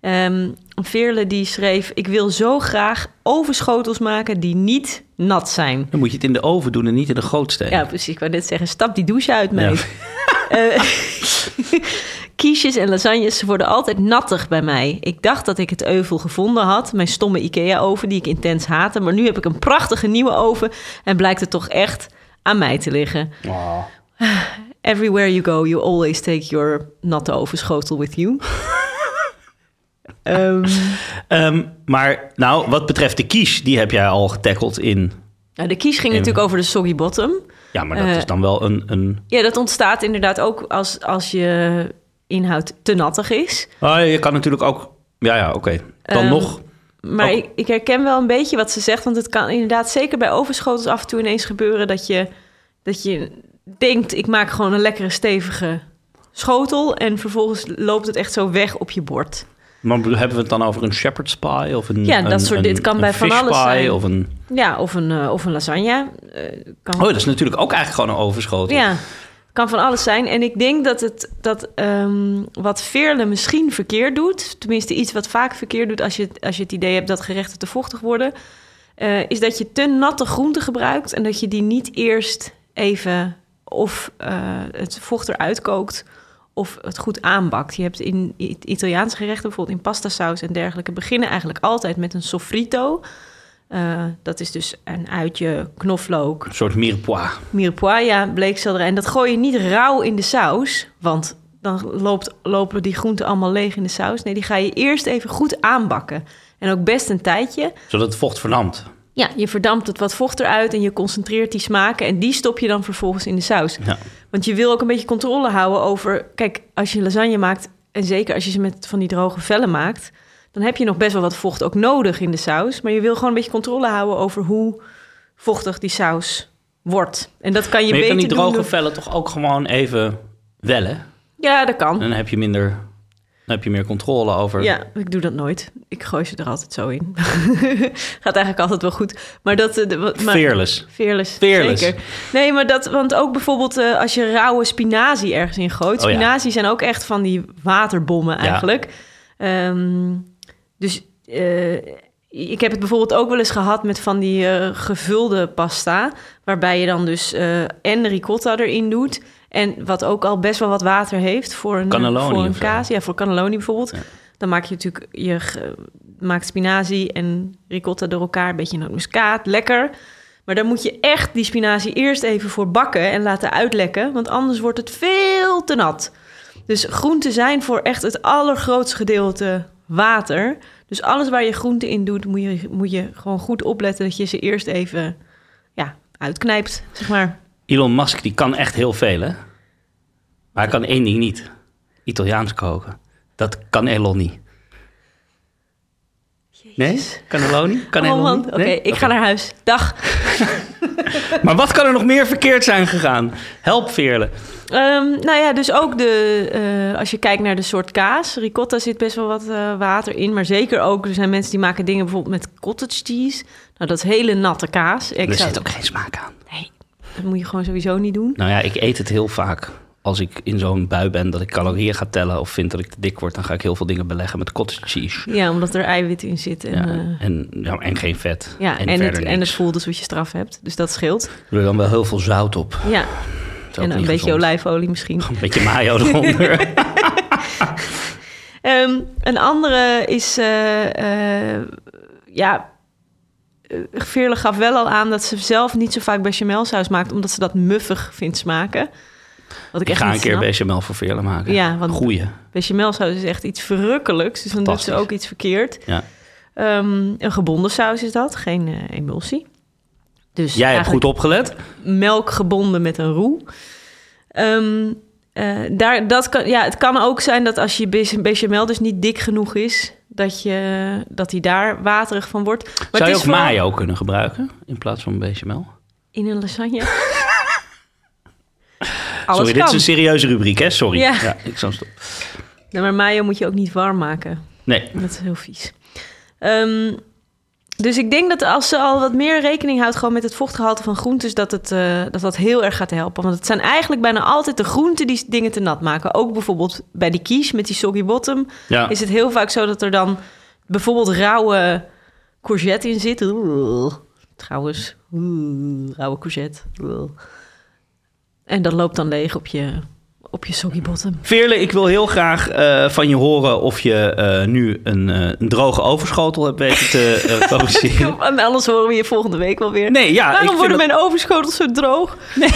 Ehm Veerle die schreef... Ik wil zo graag overschotels maken die niet nat zijn. Dan moet je het in de oven doen en niet in de goot steken. Ja, precies. Ik wou net zeggen, stap die douche uit, Ja. Quiches en lasagnes worden altijd nattig bij mij. Ik dacht dat ik het euvel gevonden had, mijn stomme IKEA-oven die ik intens haatte. Maar nu heb ik een prachtige nieuwe oven en blijkt het toch echt aan mij te liggen. Oh. Everywhere you go, you always take your natte ovenschotel with you. Ehm, Ehm, maar nou, wat betreft de quiche, die heb jij al getackeld in... nou, de quiche ging In- natuurlijk over de soggy bottom. Ja, maar dat Eh, is dan wel een... een... Ja, dat ontstaat inderdaad ook als, als je inhoud te nattig is. Oh, je kan natuurlijk ook... Ja, ja, oké. Dan Ehm, nog... Maar ik, ik herken wel een beetje wat ze zegt. Want het kan inderdaad zeker bij overschotels af en toe ineens gebeuren... dat je, dat je denkt, ik maak gewoon een lekkere stevige schotel... en vervolgens loopt het echt zo weg op je bord. Maar hebben we het dan over een shepherd's pie? Of een, Ja, dat een- soort- een- dit kan een bij van alles zijn. Of een... Ja, of een, eh, of een lasagne. eh, kan, Oh, dat is natuurlijk ook eigenlijk gewoon een overschotel. Ja, kan van alles zijn. En ik denk dat, het, dat ehm, wat Veerle misschien verkeerd doet... tenminste iets wat vaak verkeerd doet... als je, als je het idee hebt dat gerechten te vochtig worden... eh, is dat je te natte groenten gebruikt... en dat je die niet eerst even of eh, het vocht eruit kookt... of het goed aanbakt. Je hebt in Italiaanse gerechten, bijvoorbeeld in pastasaus en dergelijke... beginnen eigenlijk altijd met een sofrito... Eh, dat is dus een uitje, knoflook, Een soort mirepoix. mirepoix, ja, bleekselderij. En dat gooi je niet rauw in de saus, want dan loopt, lopen die groenten allemaal leeg in de saus. Nee, die ga je eerst even goed aanbakken. En ook best een tijdje. Zodat het vocht verdampt. Ja, je verdampt het wat vocht eruit en je concentreert die smaken. En die stop je dan vervolgens in de saus. Ja. Want je wil ook een beetje controle houden over... Kijk, als je lasagne maakt, en zeker als je ze met van die droge vellen maakt... dan heb je nog best wel wat vocht ook nodig in de saus. Maar je wil gewoon een beetje controle houden over hoe vochtig die saus wordt. En dat kan je maar je beter kan die droge vellen toch ook gewoon even wellen? Ja, dat kan. En dan heb je minder... Dan heb je meer controle over... Ja, ik doe dat nooit. Ik gooi ze er altijd zo in. Gaat eigenlijk altijd wel goed. Maar dat... eh, de- maar, Fearless. Fearless, Fearless. zeker. Nee, maar dat... Want ook bijvoorbeeld eh, als je rauwe spinazie ergens in gooit. Oh ja. Spinazie zijn ook echt van die waterbommen eigenlijk. Ehm, dus eh, ik heb het bijvoorbeeld ook wel eens gehad met van die eh, gevulde pasta. Waarbij je dan dus eh, en ricotta erin doet. En wat ook al best wel wat water heeft voor een, Cannelloni voor een kaas. Ja, voor cannelloni bijvoorbeeld. Ja. Dan maak je natuurlijk, je maakt spinazie en ricotta door elkaar. Een beetje nootmuskaat, lekker. Maar dan moet je echt die spinazie eerst even voor bakken en laten uitlekken. Want anders wordt het veel te nat. Dus groenten zijn voor echt het allergrootste gedeelte water. Dus alles waar je groenten in doet, moet je, moet je gewoon goed opletten dat je ze eerst even ja, uitknijpt, zeg maar. Elon Musk die kan echt heel veel, hè? Maar hij kan één ding niet. Italiaans koken. Dat kan Elon niet. Nee? Cannelloni? Kan oh Elon man, niet? oké, Nee? ik ga naar huis. Dag. Maar wat kan er nog meer verkeerd zijn gegaan? Help Veerle. Ehm, nou ja, dus ook de, eh, als je kijkt naar de soort kaas. Ricotta zit best wel wat eh, water in. Maar zeker ook, er zijn mensen die maken dingen bijvoorbeeld met cottage cheese. Nou, dat is hele natte kaas. Ik er zit ook geen smaak aan. Nee, dat moet je gewoon sowieso niet doen. Nou ja, ik eet het heel vaak. Als ik in zo'n bui ben dat ik calorieën ga tellen... of vind dat ik te dik word... dan ga ik heel veel dingen beleggen met cottage cheese. Ja, omdat er eiwit in zit. En, Ja, eh, en, ja, en geen vet. ja, en, en, het, en het voelt alsof je straf hebt. Dus dat scheelt. Er doe dan wel heel veel zout op. Ja, en een beetje gezond. olijfolie misschien. Een beetje mayo eronder. Ehm, een andere is, eh, ja, Veerle gaf wel al aan dat ze zelf niet zo vaak bechamelsaus maakt, omdat ze dat muffig vindt smaken. Wat ik, ik echt ga een keer bechamel voor Veerle maken. Ja, want Goeie. bechamelsaus is echt iets verrukkelijks, dus dan doet ze ook iets verkeerd. Ja. Ehm, een gebonden saus is dat, geen eh, emulsie. Dus Jij hebt goed opgelet. melk gebonden met een roe. Ehm, eh, daar, dat kan, ja, het kan ook zijn dat als je bech- bechamel dus niet dik genoeg is, dat, je, dat die daar waterig van wordt. Maar Zou je ook vooral mayo kunnen gebruiken in plaats van bechamel? in een lasagne. Alles Sorry, dit is een serieuze rubriek, hè? Sorry. Ja. ik zal stop. Nee, maar mayo moet je ook niet warm maken. Nee, Dat is heel vies. Ehm, Dus ik denk dat als ze al wat meer rekening houdt gewoon met het vochtgehalte van groentes, dat, het, eh, dat dat heel erg gaat helpen. Want het zijn eigenlijk bijna altijd de groenten die dingen te nat maken. Ook bijvoorbeeld bij die quiche met die soggy bottom Ja. is het heel vaak zo dat er dan bijvoorbeeld rauwe courgette in zit. Oeh, trouwens, oeh, rauwe courgette. Oeh. En dat loopt dan leeg op je, op je soggy bottom. Veerle, ik wil heel graag eh, van je horen of je eh, nu een, eh, een droge overschotel hebt weten te produceren. En anders horen we je volgende week wel weer. Nee, ja, Waarom worden dat- mijn overschotels zo droog?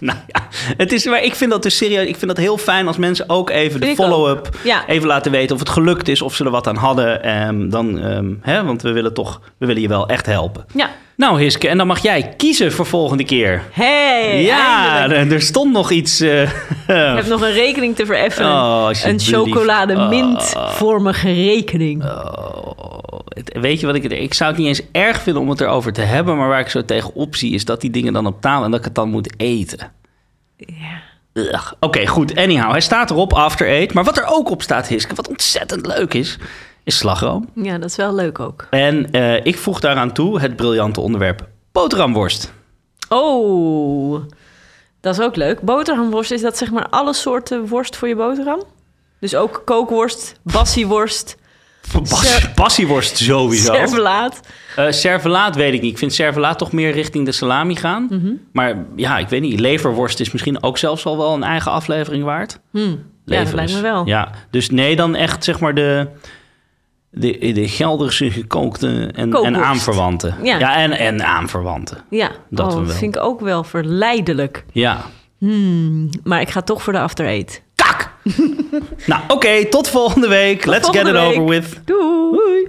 Nou ja, het is, maar ik vind dat dus serieus. Ik vind dat heel fijn als mensen ook even de follow-up Ja. even laten weten of het gelukt is, of ze er wat aan hadden. Ehm, dan, ehm, hè, want we willen toch, we willen je wel echt helpen. Ja. Nou, Hiske, en dan mag jij kiezen voor volgende keer. Hey, ja, er, er stond nog iets. eh, Ik heb nog een rekening te vereffenen. Oh, een alsjeblieft. chocolade Oh. rekening. Oh, weet je wat ik... Ik zou het niet eens erg vinden om het erover te hebben... maar waar ik zo tegenop zie... is dat die dingen dan op tafel... en dat ik het dan moet eten. Ja. Oké, goed. Anyhow, hij staat erop, After Eight. Maar wat er ook op staat, Hiske... wat ontzettend leuk is... is slagroom. ja, dat is wel leuk ook. En eh, ik voeg daaraan toe het briljante onderwerp... boterhamworst. Oh, dat is ook leuk. Boterhamworst, is dat zeg maar alle soorten worst voor je boterham? Dus ook kookworst, bassieworst, Bas, sowieso. servelaat. Eh servelaat weet ik niet. Ik vind servelaat toch meer richting de salami gaan. Mhm. Maar ja, ik weet niet. Leverworst is misschien ook zelfs al wel een eigen aflevering waard. Hm. Ja, dat lijkt me wel. Ja, dus nee, dan echt zeg maar de, de, de Gelderse gekookte en, en aanverwanten. Ja. en, en aanverwanten. Ja, Dat oh, we wel. vind ik ook wel verleidelijk. Ja. Maar ik ga toch voor de after eight. Kak! nou, oké, tot volgende week. Let's get it over with. Doei.